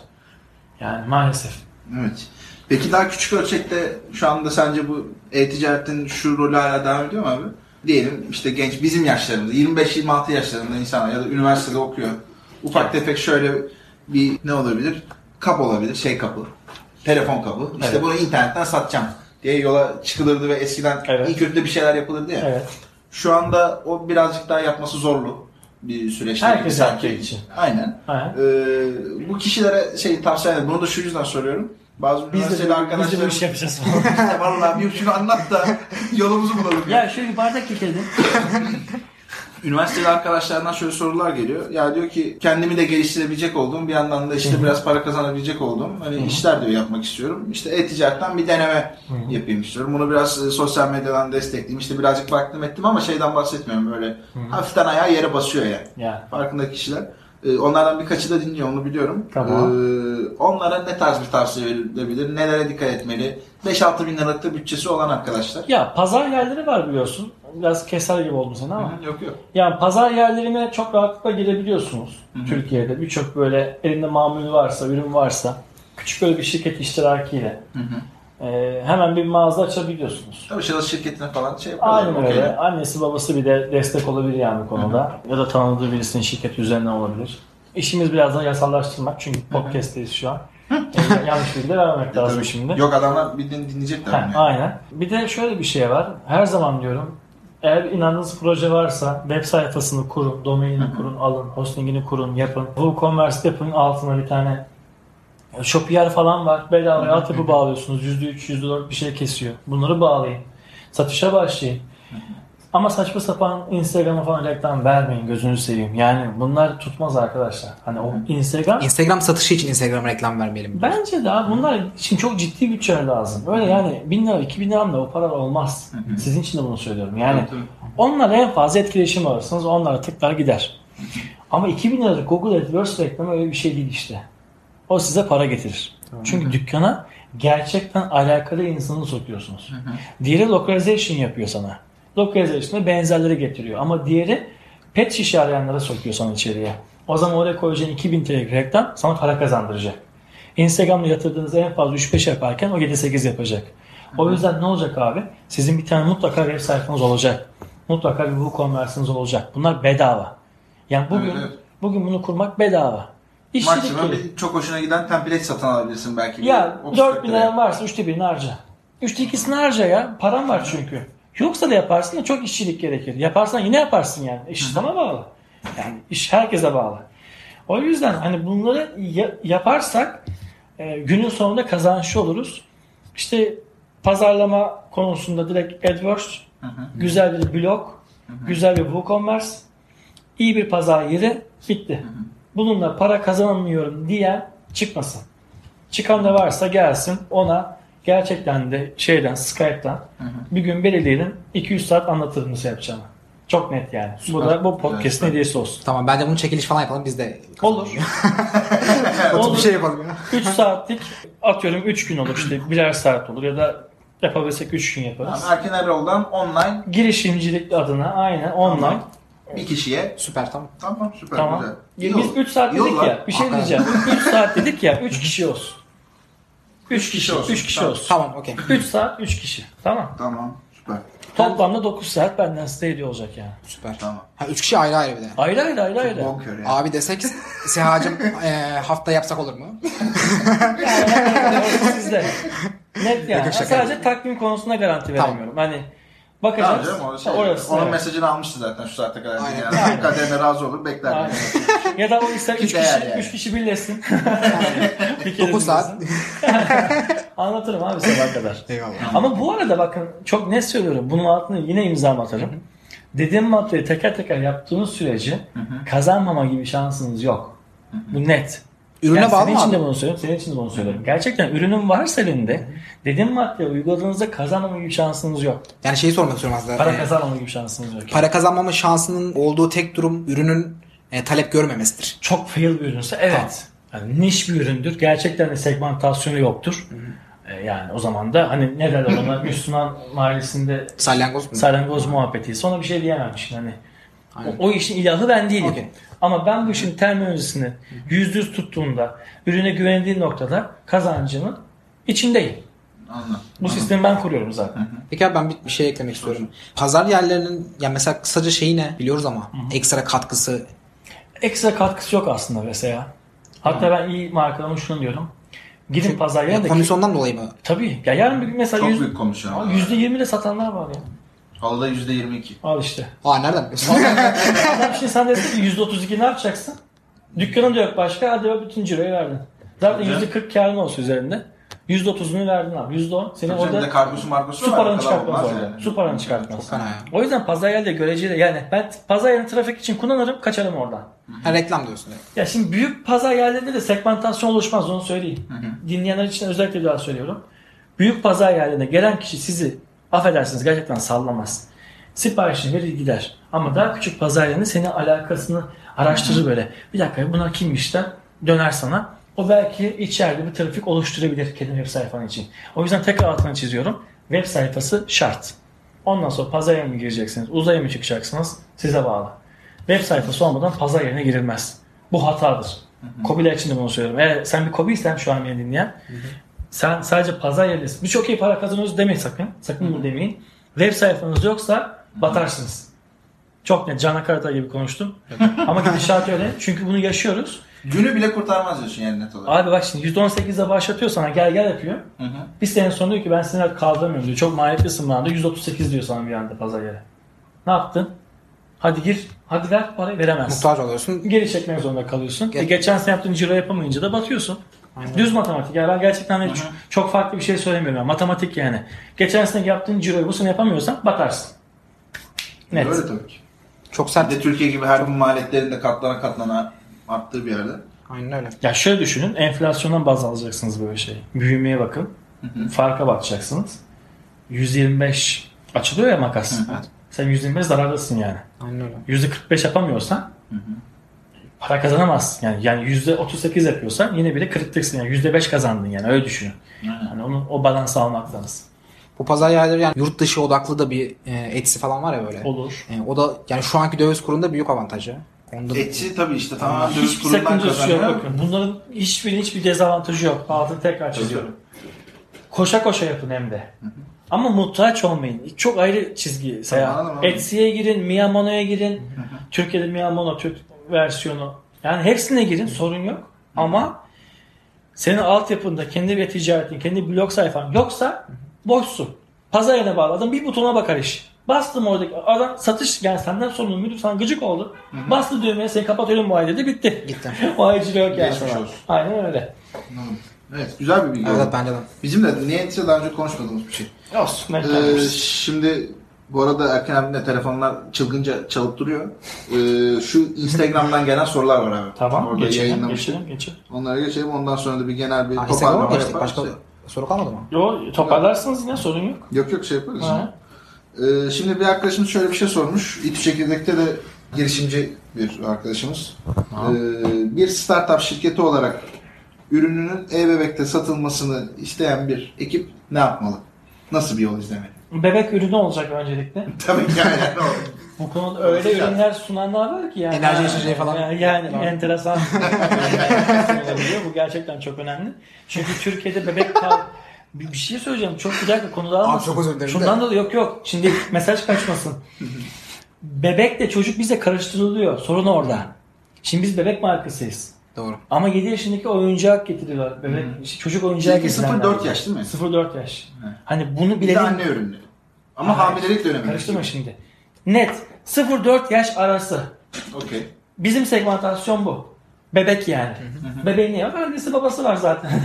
Yani maalesef. Evet. Peki daha küçük ölçekte şu anda sence bu e-ticaretin şu rolü hala devam ediyor mu abi? Diyelim işte genç bizim yaşlarımızda 25-26 yaşlarında insanlar ya da üniversitede okuyor. Ufak tefek şöyle bir ne olabilir? Kap olabilir, şey kapı. Telefon kapı. İşte Evet. bunu internetten satacağım diye yola çıkılırdı ve eskiden Evet. iyi kötü de bir şeyler yapılırdı ya. Evet. Şu anda o birazcık daha yapması zorlu bir süreç. Herkes yaptığı için. Aynen. Aynen. Ee, bu kişilere şey tavsiye ederim. Bunu da şu yüzden soruyorum. Bazı Biz de, üniversiteli biz de bu iş yapacağız. vallahi bir şunu anlat da yolumuzu bulalım. ya. ya şöyle bir bardak getirdim. Üniversiteli arkadaşlardan şöyle sorular geliyor. Ya diyor ki kendimi de geliştirebilecek olduğum bir yandan da işte biraz para kazanabilecek olduğum hani işler diyor yapmak istiyorum. İşte e-ticaretten bir deneme yapayım istiyorum. Bunu biraz e, sosyal medyadan destekleyeyim. İşte birazcık baktım ettim ama şeyden bahsetmiyorum böyle. Hafiften ayağı yere basıyor yani. Ya. Farkındaki kişiler. Ee, Onlardan birkaçı da dinliyor onu biliyorum. Tamam. Ee, onlara ne tarz bir tavsiye verilebilir? Nelere dikkat etmeli? 5-6 bin liralık da bütçesi olan arkadaşlar. Ya pazar yerleri var biliyorsun. Biraz keser gibi oldum sana ama. Yok yok. Yani pazar yerlerine çok rahatlıkla girebiliyorsunuz. Türkiye'de birçok böyle elinde mamul varsa, ürün varsa küçük böyle bir şirket iştirakiyle e, hemen bir mağaza açabiliyorsunuz. Tabii şahıs şirketine falan şey yapıyorlar. Aynen öyle. Annesi babası bir de destek olabilir yani bu konuda. Ya da tanıdığı birisinin şirket üzerinden olabilir. İşimiz biraz daha yasallaştırmak çünkü podcast'teyiz şu an. Yani yanlış bilgi vermemek lazım Tabii. şimdi. Yok adamlar bildiğini dinleyecekler. Heh, yani. aynen. Bir de şöyle bir şey var. Her zaman diyorum eğer inandığınız proje varsa web sayfasını kurun, domainini kurun, alın, hostingini kurun, yapın. WooCommerce yapın altına bir tane Shopier falan var. Bedava altyapı bağlıyorsunuz. %3, %4 bir şey kesiyor. Bunları bağlayın. Satışa başlayın. Ama saçma sapan Instagram'a falan reklam vermeyin gözünü seveyim. Yani bunlar tutmaz arkadaşlar. Hani o Instagram Instagram satışı için Instagram reklam vermeyelim. Bence de abi bunlar için çok ciddi bütçeler lazım. Öyle yani 1000 lira 2000 lira o para olmaz. Sizin için de bunu söylüyorum. Yani onlarla en fazla etkileşim alırsınız. Onlara tıklar gider. Ama 2000 liralık Google AdWords reklamı öyle bir şey değil işte. O size para getirir. Çünkü dükkana gerçekten alakalı insanı sokuyorsunuz. Diğeri localization yapıyor sana. Localization'a benzerleri getiriyor. Ama diğeri pet şişe arayanlara sokuyor sana içeriye. O zaman oraya koyacağın 2000 TL'lik reklam sana para kazandıracak. Instagram'da yatırdığınız en fazla 3-5 yaparken o 7-8 yapacak. O yüzden ne olacak abi? Sizin bir tane mutlaka web sayfanız olacak. Mutlaka bir WooCommerce'ınız olacak. Bunlar bedava. Yani bugün evet. bugün bunu kurmak bedava. İşçilik Maksimum gelir. çok hoşuna giden template satın alabilirsin belki. Ya 30 4 bin liran varsa üçte birini harca. Üçte ikisini harca ya. Param var çünkü. Yoksa da yaparsın da çok işçilik gerekir. Yaparsan yine yaparsın yani. İş sana bağlı. Yani iş herkese bağlı. O yüzden hani bunları ya- yaparsak e, günün sonunda kazançlı oluruz. İşte pazarlama konusunda direkt AdWords, güzel bir blog, güzel bir WooCommerce, iyi bir pazar yeri bitti. Bununla para kazanamıyorum diyen çıkmasın. Çıkan da varsa gelsin ona gerçekten de şeyden Skype'dan bir gün belirleyelim 200 saat anlatırım nasıl yapacağımı. Çok net yani. Bu da bu podcast'in süper. hediyesi olsun. Tamam bence bunu çekiliş falan yapalım biz de. Olur. Olur. bir şey yapalım ya. 3 saatlik atıyorum 3 gün olur işte birer saat olur ya da yapabilsek 3 gün yaparız. Tamam, Erkin Erol'dan online Girişimcilik adına aynen online. Tamam. Bir kişiye. Süper tamam. Tamam süper Tamam. güzel. İyi Biz oldu. 3 saat İyi dedik ya. lan. Bir şey diyeceğim. 3 saat dedik ya 3 kişi olsun. 3 kişi kişi olsun. 3 kişi Tamam. olsun. Tamam okey. 3 saat 3 kişi. Tamam. Tamam süper. Toplamda 9 saat benden size hediye olacak yani. Süper. Tamam. Ha, üç kişi ayrı ayrı bir de. Ayrı ayrı ayrı ayrı. Bonkör ya. Abi desek Sehacım e, hafta yapsak olur mu? Yani sizde. Net yani. Yok, Sadece takvim konusunda garanti Tamam. veremiyorum. Hani Tamam bakacağız. canım o şey, orası. onun evet. mesajını almıştı zaten şu saate kadar. Aynen. Yani. Aynen. Kaderine razı olur bekler. Ya da o ister 3 değer kişi, yani. 3 kişi birleşsin. Bir kere 9 saat. Anlatırım abi sabah kadar. Eyvallah. Ama bu arada bakın çok net söylüyorum. Bunun altına yine imza atarım. Dediğim maddeyi teker teker yaptığınız sürece kazanmama gibi şansınız yok. Bu net. Ürüne Yani bağlı senin için de bunu söylüyorum, senin için de bunu söylüyorum. Gerçekten ürünün varsa elinde dediğim maddeyi uyguladığınızda kazanmama gibi şansınız yok. Yani şeyi sormak istiyorum aslında. Para E, kazanmama gibi şansınız yok. para kazanmama şansının olduğu tek durum ürünün e, talep görmemesidir. Çok fail bir ürünse evet. Yani niş bir üründür. Gerçekten de segmentasyonu yoktur. Ee, Yani o zaman da hani ne derler ona Müslüman mahallesinde Salyangoz mu? salyangoz muhabbeti. Ona bir şey diyemem şimdi hani. Aynen. O, o işin ilahı ben değilim. Okey. Ama ben bu işin terminolojisini yüzde yüz tuttuğumda, ürüne güvendiğim noktada kazancımın içindeyim. Anladım. Bu sistemi ben kuruyorum zaten. Peki abi ben bir, bir şey eklemek istiyorum. Pazar yerlerinin ya mesela kısaca şeyi ne biliyoruz ama ekstra katkısı Ekstra katkısı yok aslında mesela. Hatta ben iyi markalarıma şunu diyorum. Gidin pazar ya, yerine de komisyondan dolayı mı? Tabii. Ya yarın bir gün mesela Çok yüz- büyük komisyon. Aa, ama. %20 de satanlar var ya. Halıda %22. Al işte. Aa nereden biliyorsun? Adam şimdi sen desin ki %32 ne yapacaksın? Dükkanın da yok başka. Hadi bütün ciroyu verdin. Zaten Tabii. %40 karın olsun üzerinde. %30'unu verdin abi. %10 senin Tabii orada kargosu margosu su var, paranı kadar çıkartmaz olmaz orada. yani. Su paranı çıkartmaz. Fena ya. O yüzden pazar yerinde göreceli yani ben pazar yerini trafik için kullanırım kaçarım oradan. Ha, reklam diyorsun. Ya şimdi büyük pazar yerlerinde de segmentasyon oluşmaz onu söyleyeyim. Dinleyenler için özellikle bir daha söylüyorum. Büyük pazar yerlerine gelen kişi sizi affedersiniz gerçekten sallamaz. Siparişini verir gider. Ama daha küçük pazar yerinde senin alakasını araştırır böyle. Bir dakika bunlar kimmiş der döner sana. O belki içeride bir trafik oluşturabilir kendi web sayfanın için. O yüzden tekrar altını çiziyorum. Web sayfası şart. Ondan sonra pazar yerine mi gireceksiniz? Uzaya mı çıkacaksınız? Size bağlı. Web sayfası olmadan pazar yerine girilmez. Bu hatadır. Kobiler için de bunu söylüyorum. Eğer sen bir kobiysen şu an beni dinleyen Sen sadece pazar yerindesin. Biz çok iyi para kazanıyoruz demeyin sakın. Sakın bunu demeyin. Web sayfanız yoksa batarsınız. Çok net. Can Akarata gibi konuştum. Ama gidişat öyle. Çünkü bunu yaşıyoruz. Günü bile kurtarmaz diyorsun yani net olarak. Abi bak şimdi %18'de başlatıyor sana gel gel yapıyor. Hı hı. Bir sene sonra diyor ki ben seni kaldıramıyorum diyor. Çok maliyetlisin bana diyor. 138 diyor sana bir anda pazar yere. Ne yaptın? Hadi gir. Hadi ver parayı veremezsin. Muhtaç oluyorsun. Geri çekmek zorunda kalıyorsun. Gel- E geçen sene yaptığın ciro yapamayınca da batıyorsun. Düz matematik. Yani ben gerçekten de çok, çok farklı bir şey söylemiyorum. Yani matematik yani. Geçen sene yaptığın ciroyu bu sene yapamıyorsan batarsın. Net. Öyle tabii ki. Çok Bir sert. de Türkiye gibi her gün maliyetlerin de katlana katlana arttığı bir yerde. Aynen öyle. Ya şöyle düşünün. Enflasyondan baz alacaksınız böyle şey. Büyümeye bakın. Farka bakacaksınız. 125 açılıyor ya makas. Evet. Sen 125 zarardasın yani. Aynen öyle. %45 yapamıyorsan para kazanamazsın. Yani yani %38 yapıyorsan yine bile kırıklıksın. Yani %5 kazandın yani öyle düşünün. Hani onu o balansı almak lazım. Bu pazar yerleri yani yurt dışı odaklı da bir e, Etsy falan var ya böyle. Olur. E, o da yani şu anki döviz kurunda büyük avantajı. Onda da- Etçi tabii işte tamamen döviz Hiçbir kurundan yok. kazanıyor. Bakın bunların hiçbirinin hiçbir dezavantajı yok. Altını tekrar çiziyorum. Koşa koşa yapın hem de. Ama muhtaç olmayın. Çok ayrı çizgi. Anladım. Etsy'ye girin, Miyamono'ya girin. Türkiye'de Miyamono Türk versiyonu. Yani hepsine girin sorun yok. Ama senin altyapında kendi bir ticaretin, kendi blog sayfan yoksa boşsun. Pazar yerine bağladın bir butona bakar iş. Bastım oradaki adam satış yani senden sorumlu müdür sana gıcık oldu. Bastı düğmeye seni kapatıyorum bu ay dedi bitti. Gitti. o aycılığı yok yani. Geçmiş olsun. Aynen öyle. Evet güzel bir bilgi Evet oldu. bence de. Bizim de niye Etçi daha önce konuşmadığımız bir şey. Olsun. Ee, şimdi bu arada Erken abimle telefonlar çılgınca çalıp duruyor. Ee, şu Instagram'dan gelen sorular var abi. tamam Orada geçelim, geçelim, geçelim. Onlara geçelim. Ondan sonra da bir genel bir Instagram'a toparlama geçtik? yaparız. Başka soru kalmadı mı? Yo toparlarsınız yine sorun yok. Yok yok şey yaparız. Ee, şimdi bir arkadaşımız şöyle bir şey sormuş. İTÜ Çekirdek'te de girişimci bir arkadaşımız. Ee, bir startup şirketi olarak ürününün e-bebekte satılmasını isteyen bir ekip ne yapmalı? Nasıl bir yol izlemeli? Bebek ürünü olacak öncelikle. Tabii ki yani. Bu konuda öyle Güzel. ürünler sunanlar var ki yani. Enerji içeceği falan. Yani, yani enteresan. olabiliyor. Bu gerçekten çok önemli. Çünkü Türkiye'de bebek kal bir, bir şey söyleyeceğim. Çok bir dakika konu dağılmasın. çok özür dilerim de. Şundan dolayı yok yok. Şimdi mesaj kaçmasın. Bebekle çocuk bize karıştırılıyor. Sorun orada. Şimdi biz bebek markasıyız. Doğru. Ama 7 yaşındaki oyuncak getiriyorlar. Bebek, işte çocuk oyuncağı Çünkü getirenler 0-4 var. yaş değil mi? 0-4 yaş. Evet. Hani bunu Bir de bilelim. anne ürünleri. Ama Hayır. hamilelik dönemi. Karıştırma şimdi. Net. 0-4 yaş arası. Okey. Bizim segmentasyon bu. Bebek yani. Bebeğin ne var? Annesi babası var zaten.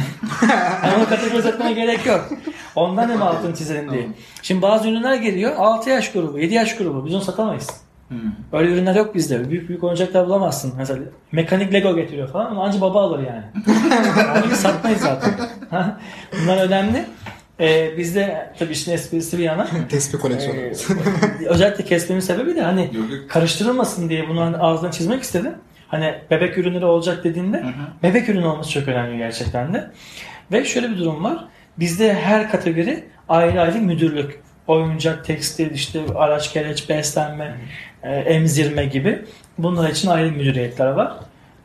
yani onu kategorize etmeye gerek yok. Ondan hem altını çizelim diye. Şimdi bazı ürünler geliyor. 6 yaş grubu, 7 yaş grubu. Biz onu satamayız. Hmm. Öyle ürünler yok bizde. Büyük büyük oyuncaklar bulamazsın. Mesela mekanik Lego getiriyor falan ama anca baba alır yani. Onu biz satmayız zaten. Bunlar önemli. Ee, bizde tabii işin esprisi bir yana. Tespih koleksiyonu. Ee, özellikle kesmemin sebebi de hani Yok, yok. karıştırılmasın diye bunu hani ağzından çizmek istedim. Hani bebek ürünleri olacak dediğinde bebek ürünü olması çok önemli gerçekten de. Ve şöyle bir durum var. Bizde her kategori ayrı ayrı müdürlük. Oyuncak, tekstil, işte araç, gereç, beslenme, e, emzirme gibi. Bunlar için ayrı müdüriyetler var.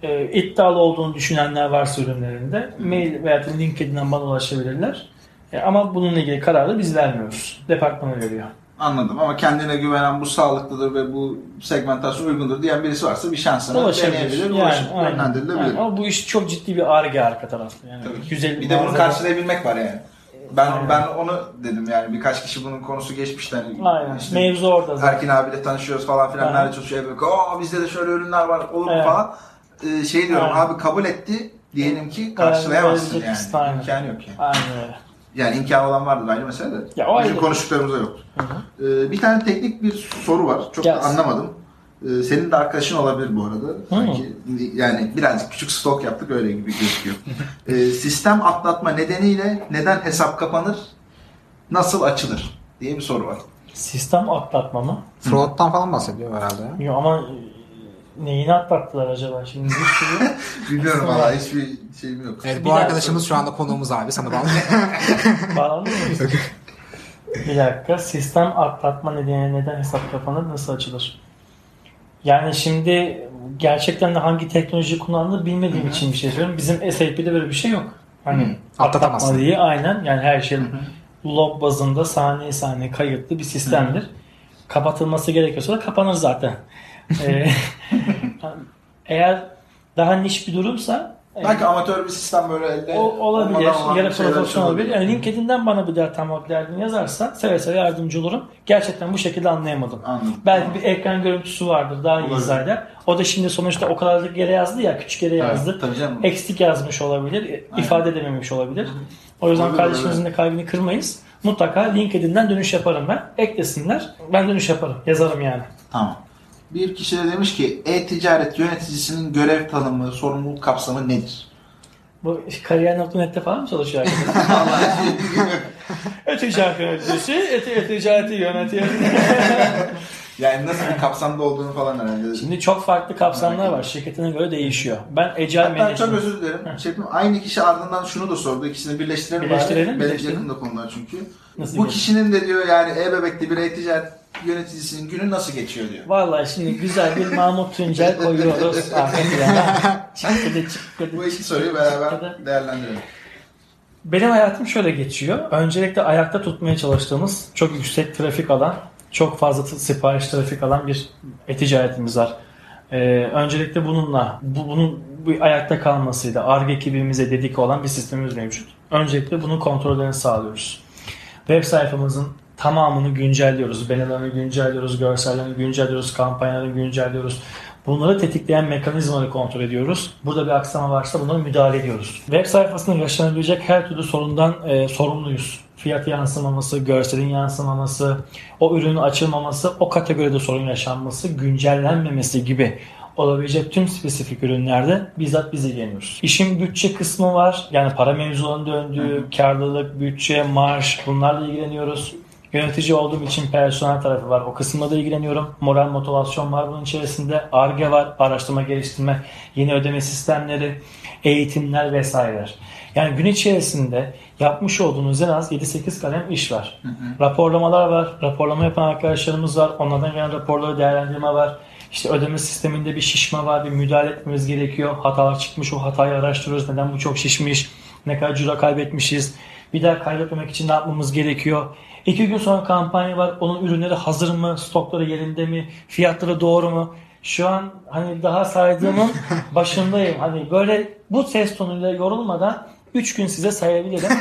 E, iddialı olduğunu düşünenler varsa ürünlerinde mail veya LinkedIn'den bana ulaşabilirler. E, ama bununla ilgili kararı biz vermiyoruz. Departmanı veriyor. Anladım ama kendine güvenen bu sağlıklıdır ve bu segmentasyon uygundur diyen birisi varsa bir şansına deneyebilir, Yani, ulaşıp aynen. yönlendirilebilir. Yani ama bu iş çok ciddi bir arge arka tarafta. Yani Tabii. 150 Bir de bunu karşılayabilmek var yani. Ben Aynen. ben onu dedim yani birkaç kişi bunun konusu geçmişti hani Aynen. işte Mevzu orada zaten. Erkin abiyle tanışıyoruz falan filan Aynen. nerede çalışıyor evet, aa bizde de şöyle ürünler var olur mu falan Ee, şey diyorum Aynen. abi kabul etti diyelim ki karşılayamazsın verecek yani aynen. imkanı yok yani. Aynen öyle. Yani imkanı olan vardır ayrı mesele de. Ya o Bizim konuştuklarımızda yok. Hı hı. Ee, bir tane teknik bir soru var. Çok Gelsin. anlamadım. Ee, senin de arkadaşın olabilir bu arada. Sanki yani birazcık küçük stok yaptık öyle gibi gözüküyor. Ee, sistem atlatma nedeniyle neden hesap kapanır? Nasıl açılır? diye bir soru var. Sistem atlatma mı? Fraud'dan falan bahsediyor herhalde ya. Yok ama neyini atlattılar acaba? Şimdi bir sürü Bilmiyorum valla hiçbir şeyim yok. Evet Bir bu dakika. arkadaşımız şu anda konuğumuz abi sana bağlı. bağlandı mı? bir dakika. Sistem atlatma nedeniyle neden hesap kapanır? Nasıl açılır? Yani şimdi gerçekten de hangi teknoloji kullandığını bilmediğim için bir şey söylüyorum. Bizim SAP'de böyle bir şey yok. Hani Atlatamazsın. atlatma diye aynen yani her şey log bazında saniye saniye kayıtlı bir sistemdir. Kapatılması gerekiyorsa da kapanır zaten. Ee, eğer daha niş bir durumsa e, Belki amatör bir sistem böyle elde o olabilir. Yarı şeyler profesyonel olabilir. Yani LinkedIn'den bana bir dert tam derdini yazarsan seve seve yardımcı olurum. Gerçekten bu şekilde anlayamadım. Anladım. Belki bir ekran görüntüsü vardır daha iyi izah eder. O da şimdi sonuçta o kadarlık yere yazdı ya küçük yere yazdı. Evet, tabii canım. Eksik yazmış olabilir. Aynen. ifade edememiş olabilir. O yüzden Olabilir, kardeşimizin de kalbini kırmayız. Mutlaka LinkedIn'den dönüş yaparım ben. Eklesinler. Ben dönüş yaparım. Yazarım yani. Tamam. Bir kişi de demiş ki e-ticaret yöneticisinin görev tanımı, sorumluluk kapsamı nedir? Bu kariyer.net'te falan mı çalışıyor arkadaşlar? E-ticaret yöneticisi, eti, e-ticareti yönetiyor. yani nasıl bir kapsamda olduğunu falan herhalde. Şimdi çok farklı kapsamlar var. Şirketine göre değişiyor. Ben Agile Hatta çok Management özür dilerim. Şey aynı kişi ardından şunu da sordu. İkisini birleştirelim. Birleştirelim, bari. Birleştirelim. yakında konular çünkü. Nasıl Bu geçiyor? kişinin de diyor yani e-bebekli bir e-ticaret yöneticisinin günü nasıl geçiyor diyor. Vallahi şimdi güzel bir Mahmut Tuncel koyuyoruz arka plana. Çıkkıdı çıkkıdı Bu iki soruyu beraber çıkkıdı. değerlendirelim. Benim hayatım şöyle geçiyor. Öncelikle ayakta tutmaya çalıştığımız çok yüksek trafik alan, çok fazla sipariş trafik alan bir e-ticaretimiz var. Ee, öncelikle bununla, bu, bunun bu ayakta kalmasıyla ARGE ekibimize dedik olan bir sistemimiz mevcut. Öncelikle bunun kontrollerini sağlıyoruz. Web sayfamızın tamamını güncelliyoruz. Bannerlarını güncelliyoruz, görsellerini güncelliyoruz, kampanyalarını güncelliyoruz. Bunları tetikleyen mekanizmaları kontrol ediyoruz. Burada bir aksama varsa bunlara müdahale ediyoruz. Web sayfasında yaşanabilecek her türlü sorundan e, sorumluyuz. Fiyat yansımaması, görselin yansımaması, o ürünün açılmaması, o kategoride sorun yaşanması, güncellenmemesi gibi olabilecek tüm spesifik ürünlerde bizzat biz ilgileniyoruz. İşin bütçe kısmı var. Yani para mevzularının döndüğü, karlılık, bütçe, marj bunlarla ilgileniyoruz. Yönetici olduğum için personel tarafı var. O kısımda da ilgileniyorum. Moral motivasyon var bunun içerisinde. ARGE var. Araştırma geliştirme, yeni ödeme sistemleri, eğitimler vesaireler. Yani gün içerisinde yapmış olduğunuz en az 7-8 kalem iş var. Raporlamalar var. Raporlama yapan arkadaşlarımız var. Onlardan gelen raporları değerlendirme var. İşte ödeme sisteminde bir şişme var. Bir müdahale etmemiz gerekiyor. Hatalar çıkmış. O hatayı araştırıyoruz. Neden bu çok şişmiş? Ne kadar cüra kaybetmişiz? Bir daha kaybetmemek için ne yapmamız gerekiyor? İki gün sonra kampanya var. Onun ürünleri hazır mı? Stokları yerinde mi? Fiyatları doğru mu? Şu an hani daha saydığımın başındayım. Hani böyle bu ses tonuyla yorulmadan 3 gün size sayabilirim.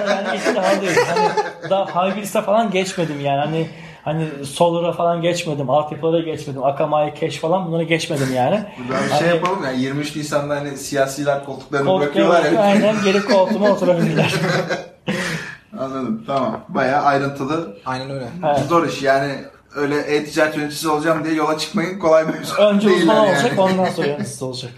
yani haldeyim. Hani daha liste falan geçmedim yani. Hani hani Solar'a falan geçmedim. Altyapılara geçmedim. Akamai Cache falan bunları geçmedim yani. Buradan bir şey Hani- yapalım ya 23 Nisan'da hani siyasiler koltuklarını Koltuğa bırakıyorlar ya. aynen geri koltuğuma oturabilirler. Anladım tamam. Bayağı ayrıntılı. Aynen öyle. Evet. Zor iş yani öyle e-ticaret yöneticisi olacağım diye yola çıkmayın kolay bir iş Önce değil uzman yani. olacak ondan sonra yöneticisi olacak.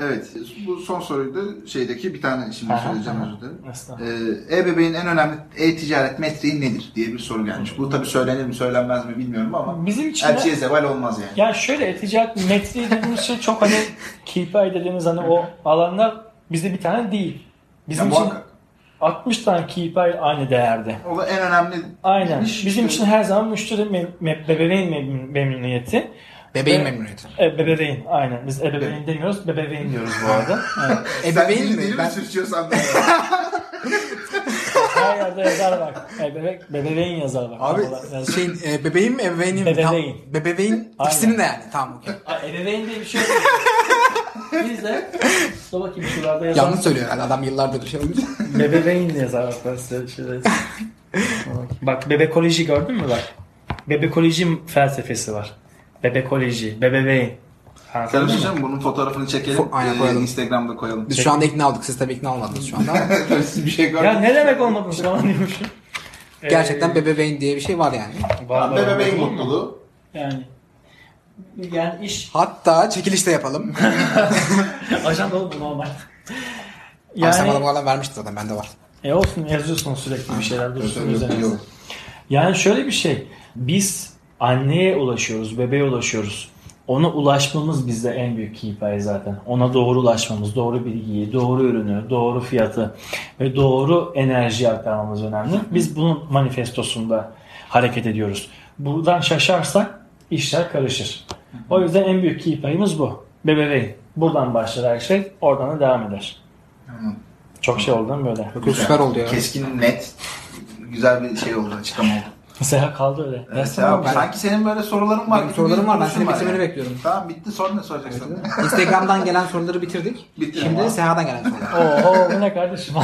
Evet bu son soruyu da şeydeki bir tane şimdi söyleyeceğim özür dilerim. Ee, e-bebeğin en önemli e-ticaret metriği nedir diye bir soru gelmiş. Bu tabii söylenir mi söylenmez mi bilmiyorum ama Bizim için de- elçiye zeval olmaz yani. Ya şöyle ticaret metri dediğimiz şey çok hani KPI dediğimiz hani o alanlar bizde bir tane değil. Bizim Ya için muhakkak. 60 tane KPI aynı değerde. O da en önemli Aynen. iş. Bizim için her zaman müşteri mem- mem- memnuniyeti. Bebeğin Ve- memnuniyeti. E, bebeğin aynen. Biz ebeveyn demiyoruz, bebeğin diyoruz bu arada. Evet. Ebeveyn mi? dili mi Ben- sürçüyorsan da. Her yerde yazar bak. E, bebek, bebeğin yazar bak. Abi yazar. şey e, bebeğin mi? Bebeveyn. Tam, bebeveyn ikisinin de yani. Tamam okey. Ebeveyn diye bir şey yok. Biz de dur bakayım şuralarda yazar. Yanlış söylüyor yani adam yıllardır bir şey olmuş. Bebeveyn yazar bak ben size şöyle. bak bebekoloji gördün mü bak. Bebekoloji felsefesi var. Bebekoloji, bebeveyn. Anladın mı? Karışacağım bunun fotoğrafını çekelim. Fo- aynen, Ee, koyalım. Instagram'da koyalım. Biz şu anda ikna olduk. Siz tabii ikna olmadınız şu anda. Siz bir şey Ya görmediniz. ne demek olmadınız falan diyormuşum. Gerçekten Ee, bebeveyn diye bir şey var yani. var, var, bebeğin var. mutluluğu. Yani yani iş Hatta çekiliş de yapalım. ajanda bu normal. Yani... Sen bana bu arada vermişti zaten bende var. e olsun yazıyorsunuz sürekli bir şeyler dursun yok. Yani şöyle bir şey. Biz anneye ulaşıyoruz, bebeğe ulaşıyoruz. Ona ulaşmamız bizde en büyük KPI zaten. Ona doğru ulaşmamız, doğru bilgiyi, doğru ürünü, doğru fiyatı ve doğru enerji aktarmamız önemli. Biz bunun manifestosunda hareket ediyoruz. Buradan şaşarsak işler karışır. O yüzden en büyük KPI'miz bu. Bebeğin. Buradan başlar her şey, oradan da devam eder. Tamam. Çok şey oldu değil böyle? Çok süper oldu ya. Keskin, net, güzel bir şey oldu, açıklama oldu. Mesela kaldı öyle. Evet, almış. sanki senin böyle soruların var. Benim sorularım var, ben senin bitirmeni yani. bekliyorum. Tamam bitti, sonra ne soracaksın? Instagram'dan gelen soruları bitirdik. Bitti Şimdi ama. Seha'dan gelen sorular. Oo, bu ne kardeşim.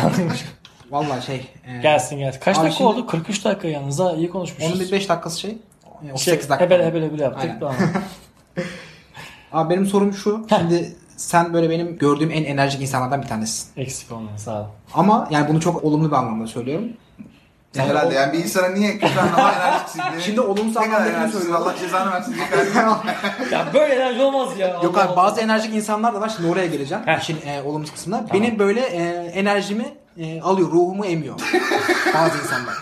Vallahi şey. E, gelsin gelsin. Kaç Abi dakika şimdi- oldu? 43 dakika yalnız ha iyi konuşmuşuz. Onun bir 5 dakikası şey. Şey, 38 dakika. hebele hebele hebele yaptık. Tamam. Abi benim sorum şu. Şimdi sen böyle benim gördüğüm en enerjik insanlardan bir tanesisin. Eksik olmayın sağ olun. Ama yani bunu çok olumlu bir anlamda söylüyorum. Yani Herhalde o- yani bir insana niye kötü anlama enerjiksin diye. Şimdi olumsuz Ne anlamda enerjiksin, söylüyorum. Allah cezanı versin. Ya böyle enerji olmaz ya. Yok Allah abi bazı enerjik insanlar da var. Şimdi oraya geleceğim. İşin e, olumsuz kısmına. Benim böyle e, enerjimi e, alıyor. Ruhumu emiyor. bazı insanlar.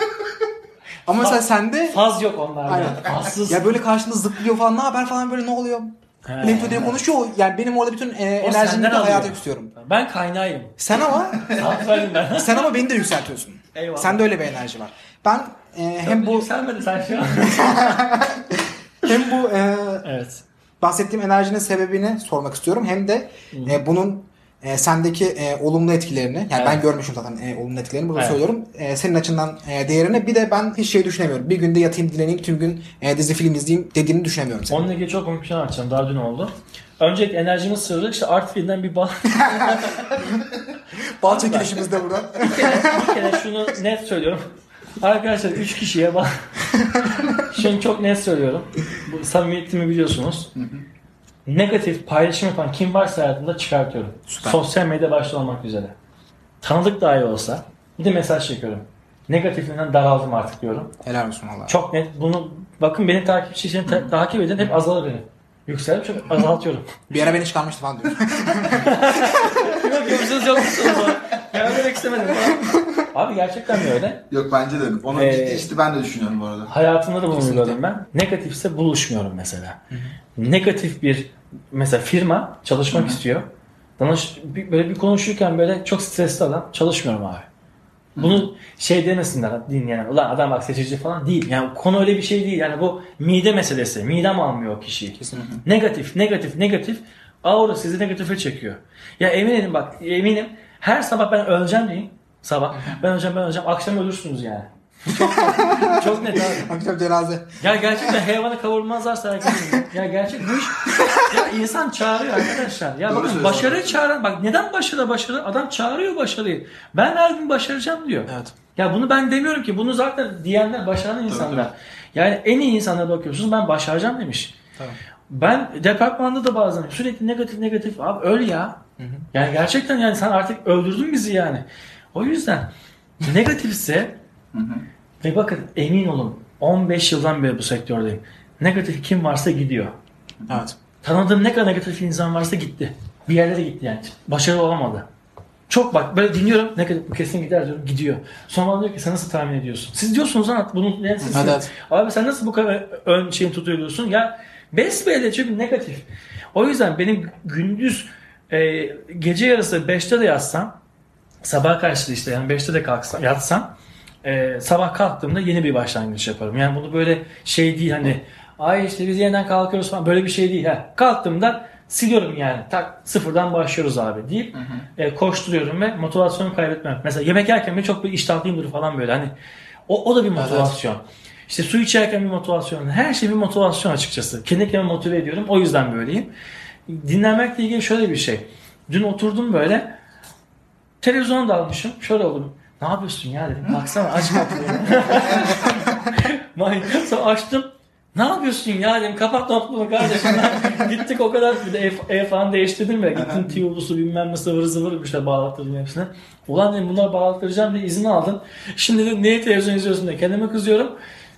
Ama mesela sende Faz yok onlarda. Aynen. Fazsız. ya böyle karşında zıplıyor falan ne haber falan böyle ne oluyor? He. Ne diye konuşuyor. Yani benim orada bütün e, enerjimi senden de hayata alıyor. Ben kaynağıyım. Sen ama ben. sen ama beni de yükseltiyorsun. Eyvallah. Sende öyle bir enerji var. Ben e, hem bu Yükselmedi sen şu an. hem bu e, evet. bahsettiğim enerjinin sebebini sormak istiyorum. Hem de e, bunun e, sendeki e, olumlu etkilerini, yani Evet. ben görmüşüm zaten e, olumlu etkilerini burada Evet. söylüyorum. E, senin açından e, değerini bir de ben hiç şey düşünemiyorum. Bir günde yatayım dinleneyim tüm gün e, dizi film izleyeyim dediğini düşünemiyorum. Senin. Onunla ilgili çok komik bir şey anlatacağım. Daha dün oldu. Öncelikle enerjimin sırrı işte Artvin'den bir bal. Bal çekilişimiz de burada. bir, kere, bir kere şunu net söylüyorum. Arkadaşlar 3 kişiye bak. şunu çok net söylüyorum. Bu samimiyetimi biliyorsunuz. Negatif paylaşım yapan kim varsa hayatımda çıkartıyorum. Süper. Sosyal medya başta olmak üzere. Tanıdık dahi olsa bir de mesaj çekiyorum. Negatifinden daraldım artık diyorum. Helal olsun valla. Çok net. Bunu bakın beni takipçilerini ta- takip edin hep azalır benim. Yükselip çok azaltıyorum. Bir ara beni çıkarmıştı falan diyor. Kime görüşürüz yok musunuz? Ya öyle demek istemedim. Abi gerçekten mi öyle? Yok bence de. Onun Ee, ciddi işte ben de düşünüyorum bu arada. Hayatımda da bunu uyguladım ben. Negatifse buluşmuyorum mesela. Negatif bir mesela firma çalışmak istiyor. Danış, böyle bir konuşurken böyle çok stresli adam çalışmıyorum abi. Bunu şey demesinler dinleyen. Ulan adam bak seçici falan değil. Yani konu öyle bir şey değil. Yani bu mide meselesi. Midem almıyor o kişiyi. Kesinlikle. Negatif, negatif, negatif. Aura sizi negatife çekiyor. Ya eminim bak eminim her sabah ben öleceğim diyeyim. Sabah ben öleceğim ben öleceğim. Akşam ölürsünüz yani. Çok çok net abi. Akşam cenaze. Ya gerçekten hayvanı kavurmazlarsa herkes Ya gerçek bu iş ya insan çağırıyor arkadaşlar. Ya Doğru bakın başarıyı çağıran bak neden başarı başarı adam çağırıyor başarıyı. Ben her gün başaracağım diyor. Evet. Ya bunu ben demiyorum ki. Bunu zaten diyenler başaran insanlar. Yani en iyi insanlara bakıyorsunuz ben başaracağım demiş. Tabii. Ben departmanda da bazen sürekli negatif negatif abi öl ya. Yani gerçekten yani sen artık öldürdün bizi yani. O yüzden negatifse ve bakın emin olun 15 yıldan beri bu sektördeyim. Negatif kim varsa gidiyor. Evet. Tanıdığım ne kadar negatif insan varsa gitti. Bir yerlere gitti yani. Başarılı olamadı. Çok bak böyle dinliyorum ne kadar bu kesin gider diyorum gidiyor. Sonra bana diyor ki sen nasıl tahmin ediyorsun? Siz diyorsunuz lan bunun ne siz-. Abi sen nasıl bu kadar ön şeyini tutuyorsun? Ya besbelli çünkü negatif. O yüzden benim gündüz e, gece yarısı 5'te de yatsam sabah karşı işte yani 5'te de kalksam yatsam e, sabah kalktığımda yeni bir başlangıç yaparım. Yani bunu böyle şey değil hani ay işte biz yeniden kalkıyoruz falan böyle bir şey değil. Ha. Kalktığımda siliyorum yani tak sıfırdan başlıyoruz abi deyip e, koşturuyorum ve motivasyonumu kaybetmem. Mesela yemek yerken bile çok bir iştahlıyımdır falan böyle hani o, o da bir motivasyon. İşte su içerken bir motivasyon. Her şey bir motivasyon açıkçası. Kendi kendimi motive ediyorum. O yüzden böyleyim. Dinlenmekle ilgili şöyle bir şey. Dün oturdum böyle. Televizyona dalmışım. Şöyle oldum. Ne yapıyorsun ya dedim. Baksana aç kapıyı. Sonra açtım. Ne yapıyorsun ya dedim. Kapat notebook'u kardeşim. Gittik o kadar bir de ev, ev falan değiştirdim ya. Gittim tiyulusu bilmem ne sıvır zıvır işte bağlattırdım hepsine. Ulan dedim bunları bağlattıracağım diye izin aldım. Şimdi dedim niye televizyon izliyorsun diye kendime kızıyorum.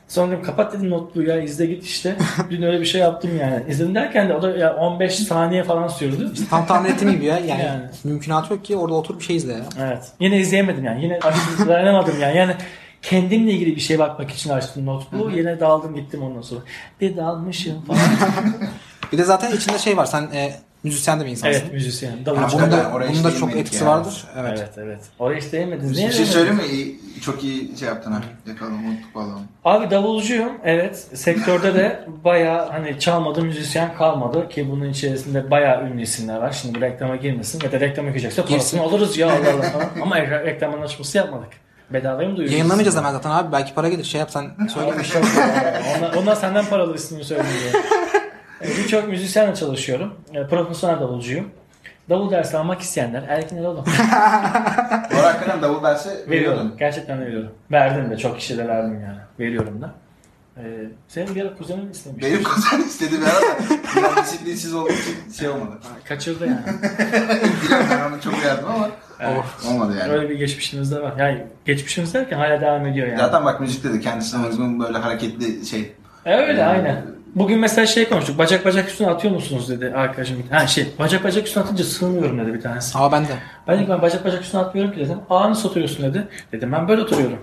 Sonra dedim kapat dedim notebook'u ya izle git işte. Dün öyle bir şey yaptım yani. İzledim derken de o da ya 15 saniye falan sürdü. Tam tahmin ettiğim gibi ya. Yani, Yani. mümkünatı yok ki orada otur bir şey izle ya. Evet. Yine izleyemedim yani. Yine dayanamadım yani. Yani kendimle ilgili bir şey bakmak için açtım notebook'u. Yine daldım gittim ondan sonra. Bir dalmışım falan. Bir de zaten içinde şey var. Sen e, müzisyen de bir insansın. Evet müzisyen. Yani Davulcu. bunun da, oraya bunun da çok etkisi ya. vardır. Evet. Evet evet. Oraya hiç değinmediniz. Niye Bir şey mi? İyi, çok iyi şey yaptın ha. Yakaladım, unuttuk vallahi. Abi davulcuyum. Evet. Sektörde de bayağı hani çalmadı müzisyen kalmadı ki bunun içerisinde bayağı ünlü isimler var. Şimdi reklama girmesin ya da reklama girecekse parasını alırız ya Allah Allah falan. Ama re- reklam anlaşması yapmadık. Bedavaya mı duyuyoruz? Yayınlamayacağız hemen zaten abi. Belki para gelir. Şey yap sen söyle. Öyle bir şey yok. onlar, onlar senden paralı ismini söylüyor. E, Birçok müzisyenle çalışıyorum. E, Profesyonel davulcuyum. Davul dersi almak isteyenler. Bu arada hakikaten davul dersi Veriyorum. veriyordun. Gerçekten de veriyorum. Verdim de. Çok kişilere verdim yani. Veriyorum da. Ee, senin bir ara kuzenin istemiş. Benim kuzen istedi bir ara biraz disiplinsiz olduğu için şey olmadı. Kaçırdı yani. Biliyorum ben ona çok uyardım ama Evet. olmadı yani. Öyle bir geçmişimiz de var. Yani geçmişimiz derken hala devam ediyor yani. Zaten bak müzikte de kendisine uygun böyle hareketli şey. E, öyle Ee, aynen. Bugün mesela şey konuştuk. Bacak bacak üstüne atıyor musunuz dedi arkadaşım. Ha şey bacak bacak üstüne atınca sığmıyorum dedi bir tanesi. Ama ben de. Ben dedim ki ben bacak bacak üstüne atmıyorum ki dedim. Aa nasıl oturuyorsun dedi. Dedim ben böyle oturuyorum.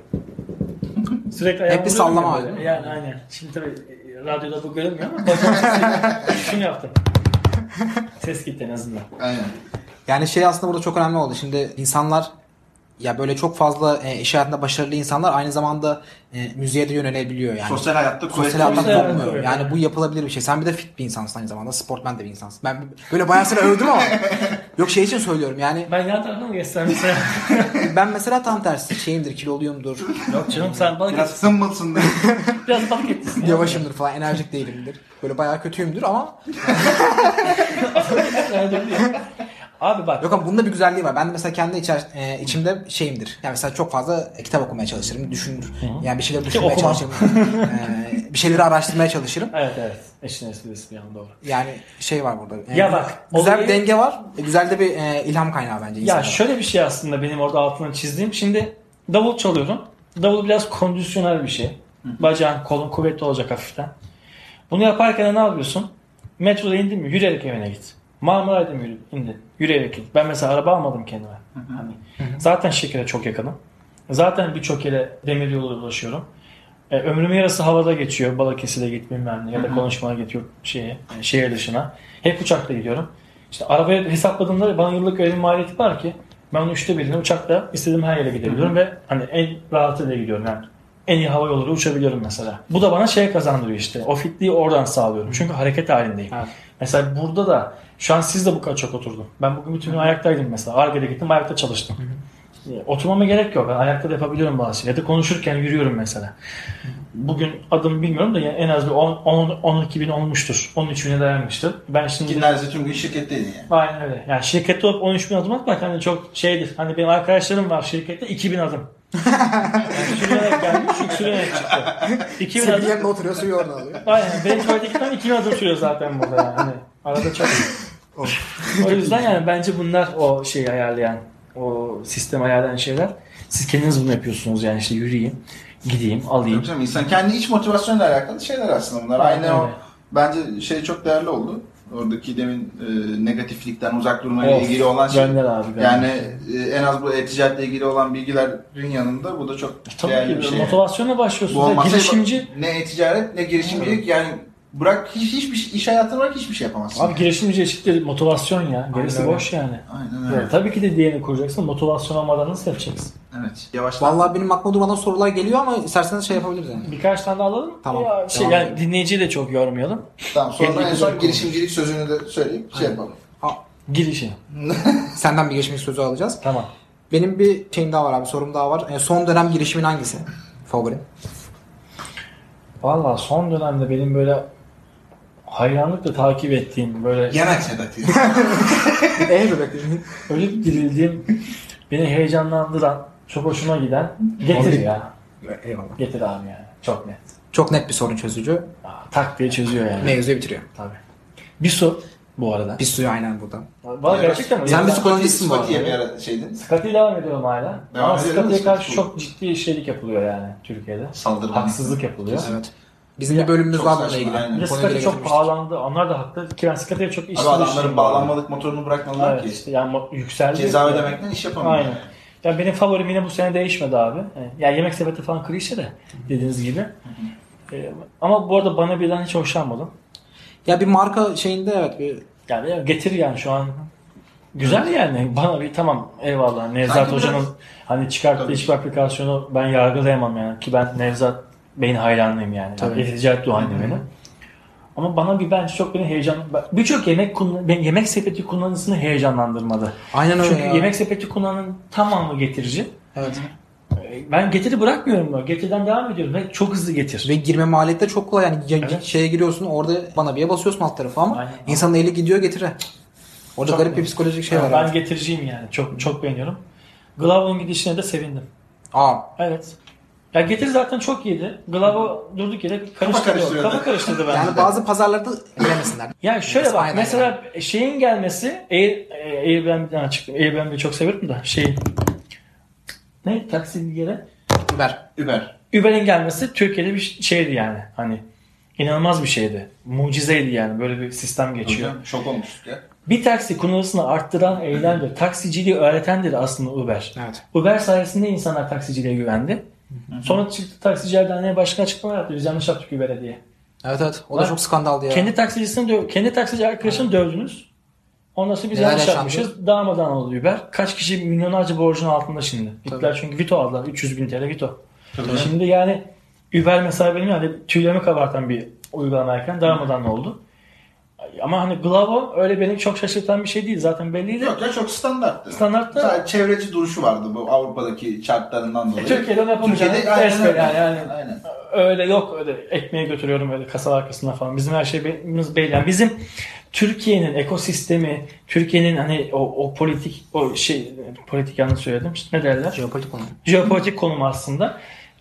Sürekli ayağımı Hep bir sallama hali. Yani aynen. Şimdi tabii e, radyoda bu görünmüyor ama bacağım şunu yaptım. Ses gitti en azından. Aynen. Yani şey aslında burada çok önemli oldu. Şimdi insanlar ya böyle çok fazla e, iş hayatında başarılı insanlar aynı zamanda e, müziğe de yönelebiliyor yani. Sosyal hayatta Sosyal Sosyal kopmuyor. Yani evet. bu yapılabilir bir şey. Sen bir de fit bir insansın aynı zamanda. Sportman de bir insansın. Ben böyle bayağı seni övdüm ama. Yok şey için söylüyorum yani. Ben yan tarafa mı geçsem mesela? Ben mesela tam tersi şeyimdir, kiloluyumdur, Yok canım sen balık Biraz diye. Biraz balık etlisin. ya. yavaşımdır falan, enerjik değilimdir. Böyle bayağı kötüyümdür ama Abi bak. yok ama bunda bir güzelliği var. Ben de mesela kendi içer, e, içimde şeyimdir. Yani mesela çok fazla kitap okumaya çalışırım, düşünür. Yani bir şeyler düşünmeye okumam. çalışırım. E, bir şeyleri araştırmaya çalışırım. Evet evet. Eşin esprisi bir an doğru. Yani şey var burada. E, Ya bak, Güzel olayı- bir denge var. E, güzel de bir e, ilham kaynağı bence Ya insana. şöyle bir şey aslında benim orada altını çizdiğim. Şimdi davul çalıyorum. Davul biraz kondisyonel bir şey. Bacağın, kolun kuvvetli olacak hafiften. Bunu yaparken ne yapıyorsun? Metroda indin mi? Yürüyerek evine git. Marmaray'da mı indin? Yürüyerek git. Ben mesela araba almadım kendime. Hani zaten şekere çok yakınım. Zaten birçok yere demir yolu ulaşıyorum. E, ömrümün yarısı havada geçiyor. Balıkesir'e git bilmem ne ya da konuşmaya gidiyor şeye, e, şehir dışına. Hep uçakla gidiyorum. İşte arabaya hesapladığımda bana yıllık öyle bir maliyeti var ki ben onun üçte birini uçakla istediğim her yere gidebiliyorum ve hani en rahatıyla gidiyorum yani. En iyi hava yolları uçabiliyorum mesela. Bu da bana şey kazandırıyor işte. O fitliği oradan sağlıyorum. Çünkü hareket halindeyim. Evet. Mesela burada da şu an siz de bu kadar çok oturdum. Ben bugün bütün gün ayaktaydım mesela. Arge'de gittim ayakta çalıştım. E, Oturmama gerek yok. Ben ayakta da yapabiliyorum bazı şeyleri. Ya da konuşurken yürüyorum mesela. Bugün adım bilmiyorum da yani en az bir 10, 10, 12 bin olmuştur. 13 bine dayanmıştır. Ben şimdi... Ki neredeyse tüm gün şirketteydin yani. Aynen öyle. Yani şirkette olup 13 bin adım atmak hani çok şeydir. Hani benim arkadaşlarım var şirkette 2000 adım. Yani sürünerek gelmiş, sürünerek çıktı. 2000 Senin adım. yanında oturuyor, suyu oradan alıyor. Aynen. Benim tuvalete gitmem 2000 adım sürüyor zaten burada yani. Hani arada çok. o yüzden yani bence bunlar o şeyi ayarlayan, o sistem ayarlayan şeyler. Siz kendiniz bunu yapıyorsunuz yani işte yürüyeyim, gideyim, alayım. Tabii insan kendi iç motivasyonuyla alakalı şeyler aslında bunlar. Aynen Aynı o bence şey çok değerli oldu. Oradaki demin e, negatiflikten uzak durmayla Of, ilgili olan şey. Gönder abi. gönder. Yani e, en az bu e-ticaretle ilgili olan bilgilerin yanında bu da çok Tabii değerli ki bir şey. motivasyonla Bu başlıyorsunuz. Ya, olmazsa girişimci ne e-ticaret ne girişimcilik yani bırak hiç, hiçbir şey- iş hayatına bırak hiçbir şey yapamazsın. Abi girişimci eşittir motivasyon ya. Gerisi boş yani. Aynen öyle. Ya, tabii ki de diğerini kuracaksın. Motivasyon olmadan nasıl yapacaksın? Evet. Yavaştan. Vallahi benim aklıma durmadan sorular geliyor ama isterseniz şey yapabiliriz yani. Birkaç tane daha alalım. Tamam. Ya, şey, Devam yani dinleyiciyi de çok yormayalım. Tamam sonra Kendi en son girişimcilik sözünü de söyleyip şey yapalım. Girişi. Senden bir girişimci sözü alacağız. Tamam. Benim bir şeyim daha var abi, sorum daha var. E, son dönem girişimin hangisi? Favorin. Valla son dönemde benim böyle hayranlıkla takip ettiğim böyle Yemek Sedat'ı. Eee bebeklerim. ölüp dirildiğim beni heyecanlandıran çok hoşuma giden getir ya. Eyvallah. Getir abi yani. Çok net. Çok net bir sorun çözücü. Aa, Tak diye çözüyor yani. Mevzuyu bitiriyor. Tabii. Bir su bu arada. Bir suyu aynen burada. Valla gerçekten mi? Sen bir su kullanıcısın bu arada. Scotty'ye bir ara şeydin. Scotty'ye devam ediyorum hala. Devam Ama Scotty'ye karşı çok ciddi işçilik yapılıyor yani Türkiye'de. Saldırı. Haksızlık yapılıyor. Evet. Bizim bir bölümümüz var bununla ilgili. aynen. Bir de Scotty çok pahalandı. Onlar da haklı. Ki ben Scotty'ye çok işçilik Abi adamların bağlanmalık motorunu bırakmadılar Evet ki. işte yani yükseldi. Ceza ödemekten iş yapamıyor. Aynen. Ya benim favorim yine bu sene değişmedi abi. Ya yemek sepeti falan klişe de dediğiniz gibi. Ee, ama bu arada bana birden hiç hoşlanmadım. Ya bir marka şeyinde evet bir Yani getir yani şu an güzel yani. Bana bir tamam eyvallah. Nevzat Sanki Hoca'nın biraz- hani çıkarttığı hiçbir aplikasyonu ben yargılayamam yani. Ki ben Nevzat Bey'in hayranlıyım yani. Tabii. Tabii. Ticaret duhanıyım benim. Ama bana bir bence çok beni heyecan... Birçok yemek kullan- ben yemek sepeti kullanıcısını heyecanlandırmadı. Aynen öyle Çünkü ya. yemek sepeti kullanan tamamı getirici. Evet. Ben getiri bırakmıyorum da. Getiriden devam ediyorum ve çok hızlı getir. Ve girme maliyeti de çok kolay. Yani ya- Evet. şeye giriyorsun orada bana bir basıyorsun alt tarafı ama Aynen. insanın eli gidiyor getire. Orada Çok garip bir psikolojik şey Yani var. ben evet. getiriciyim yani. Çok çok beğeniyorum. Glove'un gidişine de sevindim. Aa, Evet. Ya getir zaten çok iyiydi. Glove'u durduk yere karıştırdı. Kafa karıştırdı bence. yani bazı pazarlarda bilemesinler. Ya şöyle bak Aynen mesela şeyin gelmesi Air, Airbnb'den çıktım. Airbnb'yi çok severim da şey ne taksi yere Uber. Uber. Uber'in gelmesi Türkiye'de bir şeydi yani. Hani inanılmaz bir şeydi. Mucizeydi yani. Böyle bir sistem geçiyor. Hocam, Şok olmuştuk ya. Bir taksi kullanısını arttıran eylemdir. Taksiciliği öğretendir aslında Uber. Evet. Uber sayesinde insanlar taksiciliğe güvendi. Sonra çıktı taksiciler derneği başkan açıklama yaptı. Biz yanlış yaptık Uber'e diye. Evet evet. O da çok skandaldı ya. Kendi taksicisini döv kendi taksici arkadaşını dövdünüz. Ondan sonra biz Neler yanlış yaşandı? yapmışız. Darmadan oldu Uber. Kaç kişi milyonlarca borcun altında şimdi. Gittiler çünkü Vito aldılar. 300 bin TL Vito. Şimdi yani Uber mesela benim yani tüylerimi kabartan bir uygulamayken darmadan oldu. Ama hani Glavo öyle beni çok şaşırtan bir şey değil. Zaten belliydi. Yok ya çok standarttı. Standartta- Sadece çevreci duruşu vardı bu Avrupa'daki şartlarından dolayı. E, Türkiye'de onu yapamayacağını Türkiye'de aynen öyle. yani, yani Aynen. öyle yok öyle ekmeği götürüyorum öyle kasa arkasına falan. Bizim her şeyimiz belli. Yani bizim Türkiye'nin ekosistemi, Türkiye'nin hani o, o politik o şey politik yanlış söyledim. İşte ne derler? Jeopolitik konu. Jeopolitik konum aslında.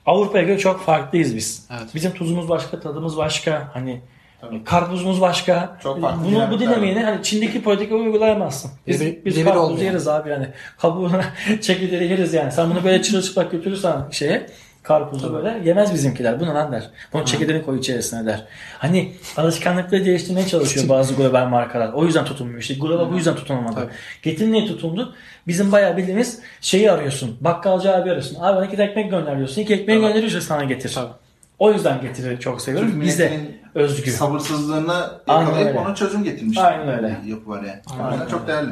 Avrupa'ya göre çok farklıyız biz. Evet. Bizim tuzumuz başka, tadımız başka. Hani Tabii. karpuzumuz başka. Çok farklı Bunu bu dinamiğini hani Çin'deki politika uygulayamazsın. Biz, biz birebir karpuz olmuyor. yeriz abi yani. Kabuğuna çekirdeği yeriz yani. Sen bunu böyle çırılçıplak götürürsen şeye karpuzu böyle yemez bizimkiler. Bu ne lan der. Bunu çekirdeğini koy içerisine der. Hani alışkanlıkları değiştirmeye çalışıyor bazı global markalar. O yüzden tutunmuyor. İşte global bu yüzden tutunamadı. Tabii. Getir niye tutundu? Bizim bayağı bildiğimiz şeyi arıyorsun. Bakkalcı abi arıyorsun. Abi bana iki ekmek gönderiyorsun. İki ekmeği Tabii. gönderiyorsa sana getir. Tabii. O yüzden getiri çok seviyorum. Türk Bizde milletinin özgü. sabırsızlığını Aynen yakalayıp ona çözüm getirmiş. Aynen öyle. Yapı var yani. Aynen O yüzden çok değerli.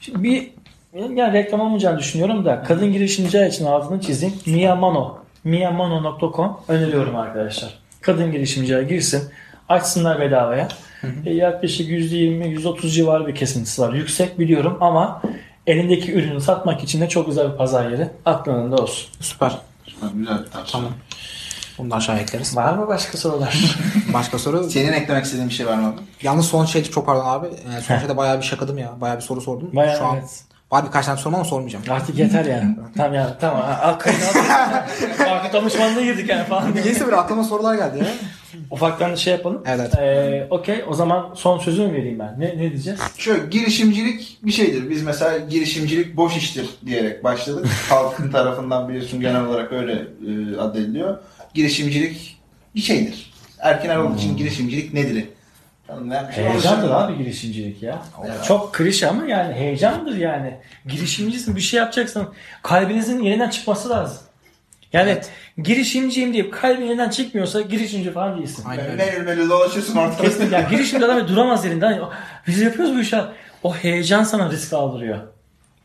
Şimdi bir yani reklam olmayacağını düşünüyorum da kadın girişimciler için altını çizeyim. Miyamano. Miyamano.com öneriyorum arkadaşlar. Kadın girişimciler girsin. Açsınlar bedavaya. E, yaklaşık %20-%30 civarı bir kesintisi var. Yüksek biliyorum ama elindeki ürünü satmak için de çok güzel bir pazar yeri. Aklında olsun. Süper. Süper, Güzel bir tartışma. Tamam. Bunu da aşağı ekleriz. Var mı başka sorular? Başka soru. Senin eklemek istediğin bir şey var mı? abi? Yalnız son şey çok pardon abi. Ee, son şeyde bayağı bir şakadım ya. Bayağı bir soru sordum. Bayağı Şu an evet. var birkaç tane sorum ama sormayacağım. Artık yeter yani. tamam ya tamam. Al kaydı al. Artık danışmanlığa girdik yani falan. Neyse böyle aklıma sorular geldi ya. Ufaktan şey yapalım. Evet. Ee, Okey o zaman son sözümü vereyim ben. Ne, ne diyeceğiz? Şöyle girişimcilik bir şeydir. Biz mesela girişimcilik boş iştir diyerek başladık. Halkın tarafından biliyorsun genel olarak öyle e, addediliyor. Girişimcilik bir şeydir. Erkin Erol için girişimcilik nedir? Bir şey. Heyecandır abi girişimcilik ya. Evet. Çok klişe ama yani heyecandır yani. Girişimcisin bir şey yapacaksın. Kalbinizin yerinden çıkması lazım. Yani Evet. girişimciyim deyip kalbin yerinden çıkmıyor ülmeli falan değilsin. Aynen Yani öyle. ne ürmeli dolaşıyorsun ortada. Kesinlikle. Yani girişimci adam böyle duramaz yerinden. Biz yapıyoruz bu işi. O heyecan sana risk aldırıyor.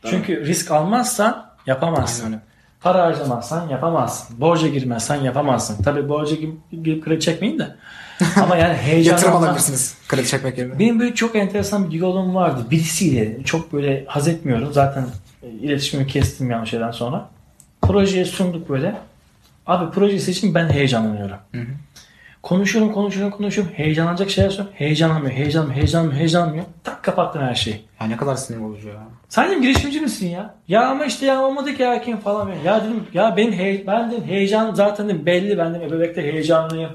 Çünkü risk almazsan yapamazsın. Aynen öyle. Para harcamazsan yapamazsın. Borca girmezsen yapamazsın. Tabii borca girip, kredi çekmeyin de. Ama yani heyecan Yatırım alabilirsiniz. Kredi çekmek yerine. Benim böyle çok enteresan bir diyalogum vardı. Birisiyle çok böyle haz etmiyorum. Zaten e, iletişimimi kestim yanlış şeyden sonra. Projeye sunduk böyle. Abi projesi için ben heyecanlanıyorum. Konuşuyorum, konuşuyorum, konuşuyorum. Heyecanlanacak şeyler söylüyorum. Heyecanlanmıyor, heyecanlanmıyor, heyecanlanmıyor, heyecanlanmıyor. Tak kapattım her şeyi. Ya ne kadar sinir bozucu ya. Sen dedim girişimci misin ya? Ya ama işte ya olmadı ki hakim falan. Ya dedim ya benim he, ben dedim heyecan zaten dedim belli ben dedim ebebekte heyecanlıyım.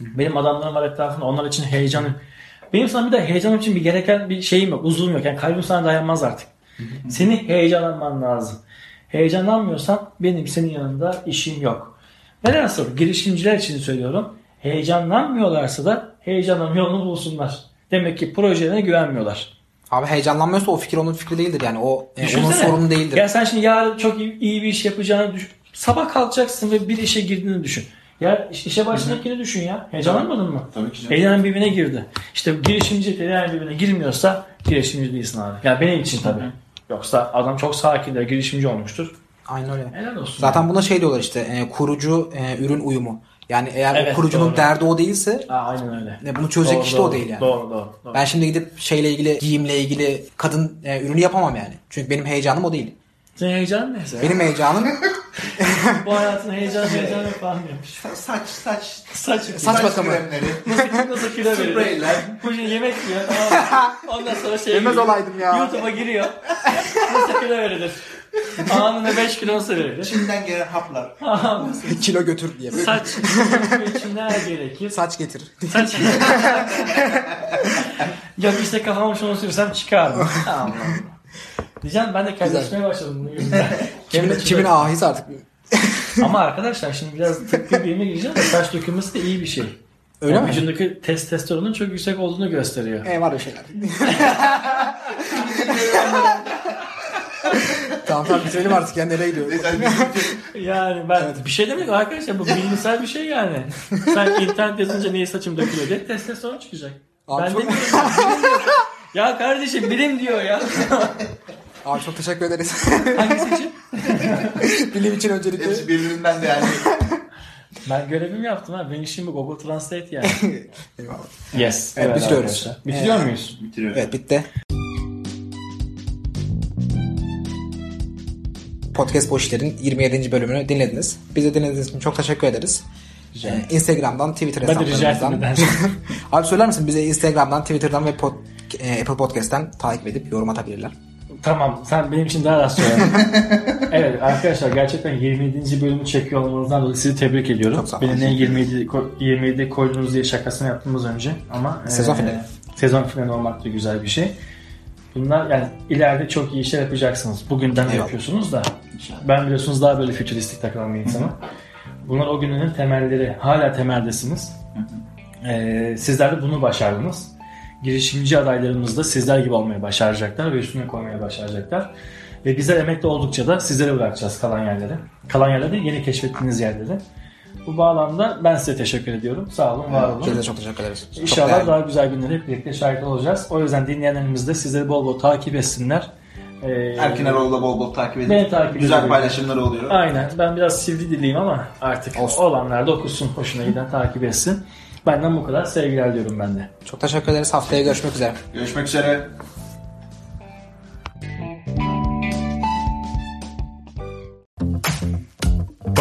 Benim adamlarım var etrafında onlar için heyecanlıyım. Benim sana bir de heyecanım için bir gereken bir şeyim yok, uzun yok. Yani kalbim sana dayanmaz artık. Senin heyecanlanman lazım. Heyecanlanmıyorsan benim senin yanında işim yok. Velhasıl girişimciler için söylüyorum. Heyecanlanmıyorlarsa da heyecanın yolunu bulsunlar. Demek ki projelerine güvenmiyorlar. Abi heyecanlanmıyorsa o fikir onun fikri değildir yani. O e, onun Düşünsene. sorunu değildir. Ya sen şimdi yarın çok iyi, iyi bir iş yapacağını düşün. Sabah kalkacaksın ve bir işe girdiğini düşün. Ya iş- işe başladığını düşün ya. Heyecanlanmadın mı? Tabii ki canım. Elden birbirine girdi. İşte girişimcilik elden birbirine girmiyorsa girişimci değilsin abi. Ya benim için tabii. Yoksa adam çok sakin de girişimci olmuştur. Aynen öyle. Helal olsun. Zaten buna şey diyorlar işte e, kurucu e, ürün uyumu. Yani eğer Evet, kurucunun doğru. derdi o değilse Aa, aynen öyle. e, bunu çözecek Doğru, kişi de doğru, o değil yani. Doğru doğru. doğru. Ben şimdi gidip şeyle ilgili giyimle ilgili kadın e, ürünü yapamam yani. Çünkü benim heyecanım o değil. Senin heyecanın neyse. Benim heyecanım Bu hayatın heyecan heyecan yok falan demiş. Saç saç Saç, Saç bakımı. nasıl, nasıl kilo verir? Spreyler. Bu şimdi yemek yiyor tamam? Ondan sonra şey Yemez olaydım ya. YouTube'a giriyor. Nasıl kilo verilir? Anında 5 kilo nasıl verilir? Çin'den gelen haplar. kilo götür diye. Saç için ne gerekir? Saç getir. Saç. Yok işte kafama şunu sürsem çıkar Allah. Diyeceğim ben de kaydetmeye başladım yüzünden. kimin, kimin ahisi artık. Ama arkadaşlar şimdi biraz tıbbi bilime gireceğim de saç dökülmesi de iyi bir şey. Öyle Yani mi? Vücudundaki testosteronun çok yüksek olduğunu gösteriyor. E var öyle şeyler. Tamam tamam bitirelim artık ya nereye gidiyor? Yani ben bir şey demedim arkadaşlar bu bilimsel bir şey yani. Sen internet yazınca niye saçım dökülüyor diye testosteron çıkacak. Abi ben çok- demiyorum. Ya kardeşim bilim diyor ya. Abi çok teşekkür ederiz. Hangisi için? Bilim için öncelikle. Hepsi birbirinden de yani. Ben görevimi yaptım ha. Benim işim bu Google Translate yani. Eyvallah. Yes. Evet, bitiriyoruz. arkadaşlar. Bitiriyor Evet. muyuz? Bitiriyorum. Evet bitti. Podcast Boş İşler'in 27. bölümünü dinlediniz. Bizi dinlediğiniz için çok teşekkür ederiz. Ee, Instagram'dan, Twitter Ben hesaplarımızdan. nedense. Abi söyler misin bize Instagram'dan, Twitter'dan ve pod- e, Apple Podcast'ten takip edip yorum atabilirler. Tamam sen benim için daha az söyle. evet arkadaşlar gerçekten 27. bölümü çekiyor olmanızdan dolayı sizi tebrik ediyorum. Çok sağ olun. Benim ne 27, ko- 27 koydunuz diye şakasını yaptığımız önce ama Sezon e, finali. Sezon finali olmak da güzel bir şey. Bunlar yani ileride çok iyi işler yapacaksınız. Bugünden Eyvallah. yapıyorsunuz da. Ben biliyorsunuz daha böyle fütüristik takılan bir insanım. Bunlar o gününün temelleri. Hala temeldesiniz. Ee, sizler de bunu başardınız. Girişimci adaylarımız da sizler gibi olmaya başaracaklar ve üstüne koymaya başaracaklar. Ve bizler emekli oldukça da sizlere bırakacağız kalan yerleri. Kalan yerleri yeni keşfettiğiniz yerleri. Bu bağlamda ben size teşekkür ediyorum. Sağ olun, var olun. Size de çok teşekkür ederiz. Çok İnşallah değerli. daha güzel günlere hep birlikte şahit olacağız. O yüzden dinleyenlerimiz de sizleri bol bol takip etsinler. Ee, Erkin Erol'da bol bol takip edin. Beni takip Güzel edin. paylaşımları oluyor. Aynen. Ben biraz sivri diliyim ama artık Olsun. olanlar da okusun. Hoşuna giden takip etsin. Benden bu kadar. Sevgiler diyorum ben de. Çok teşekkür ederiz. Haftaya görüşmek üzere. Görüşmek üzere.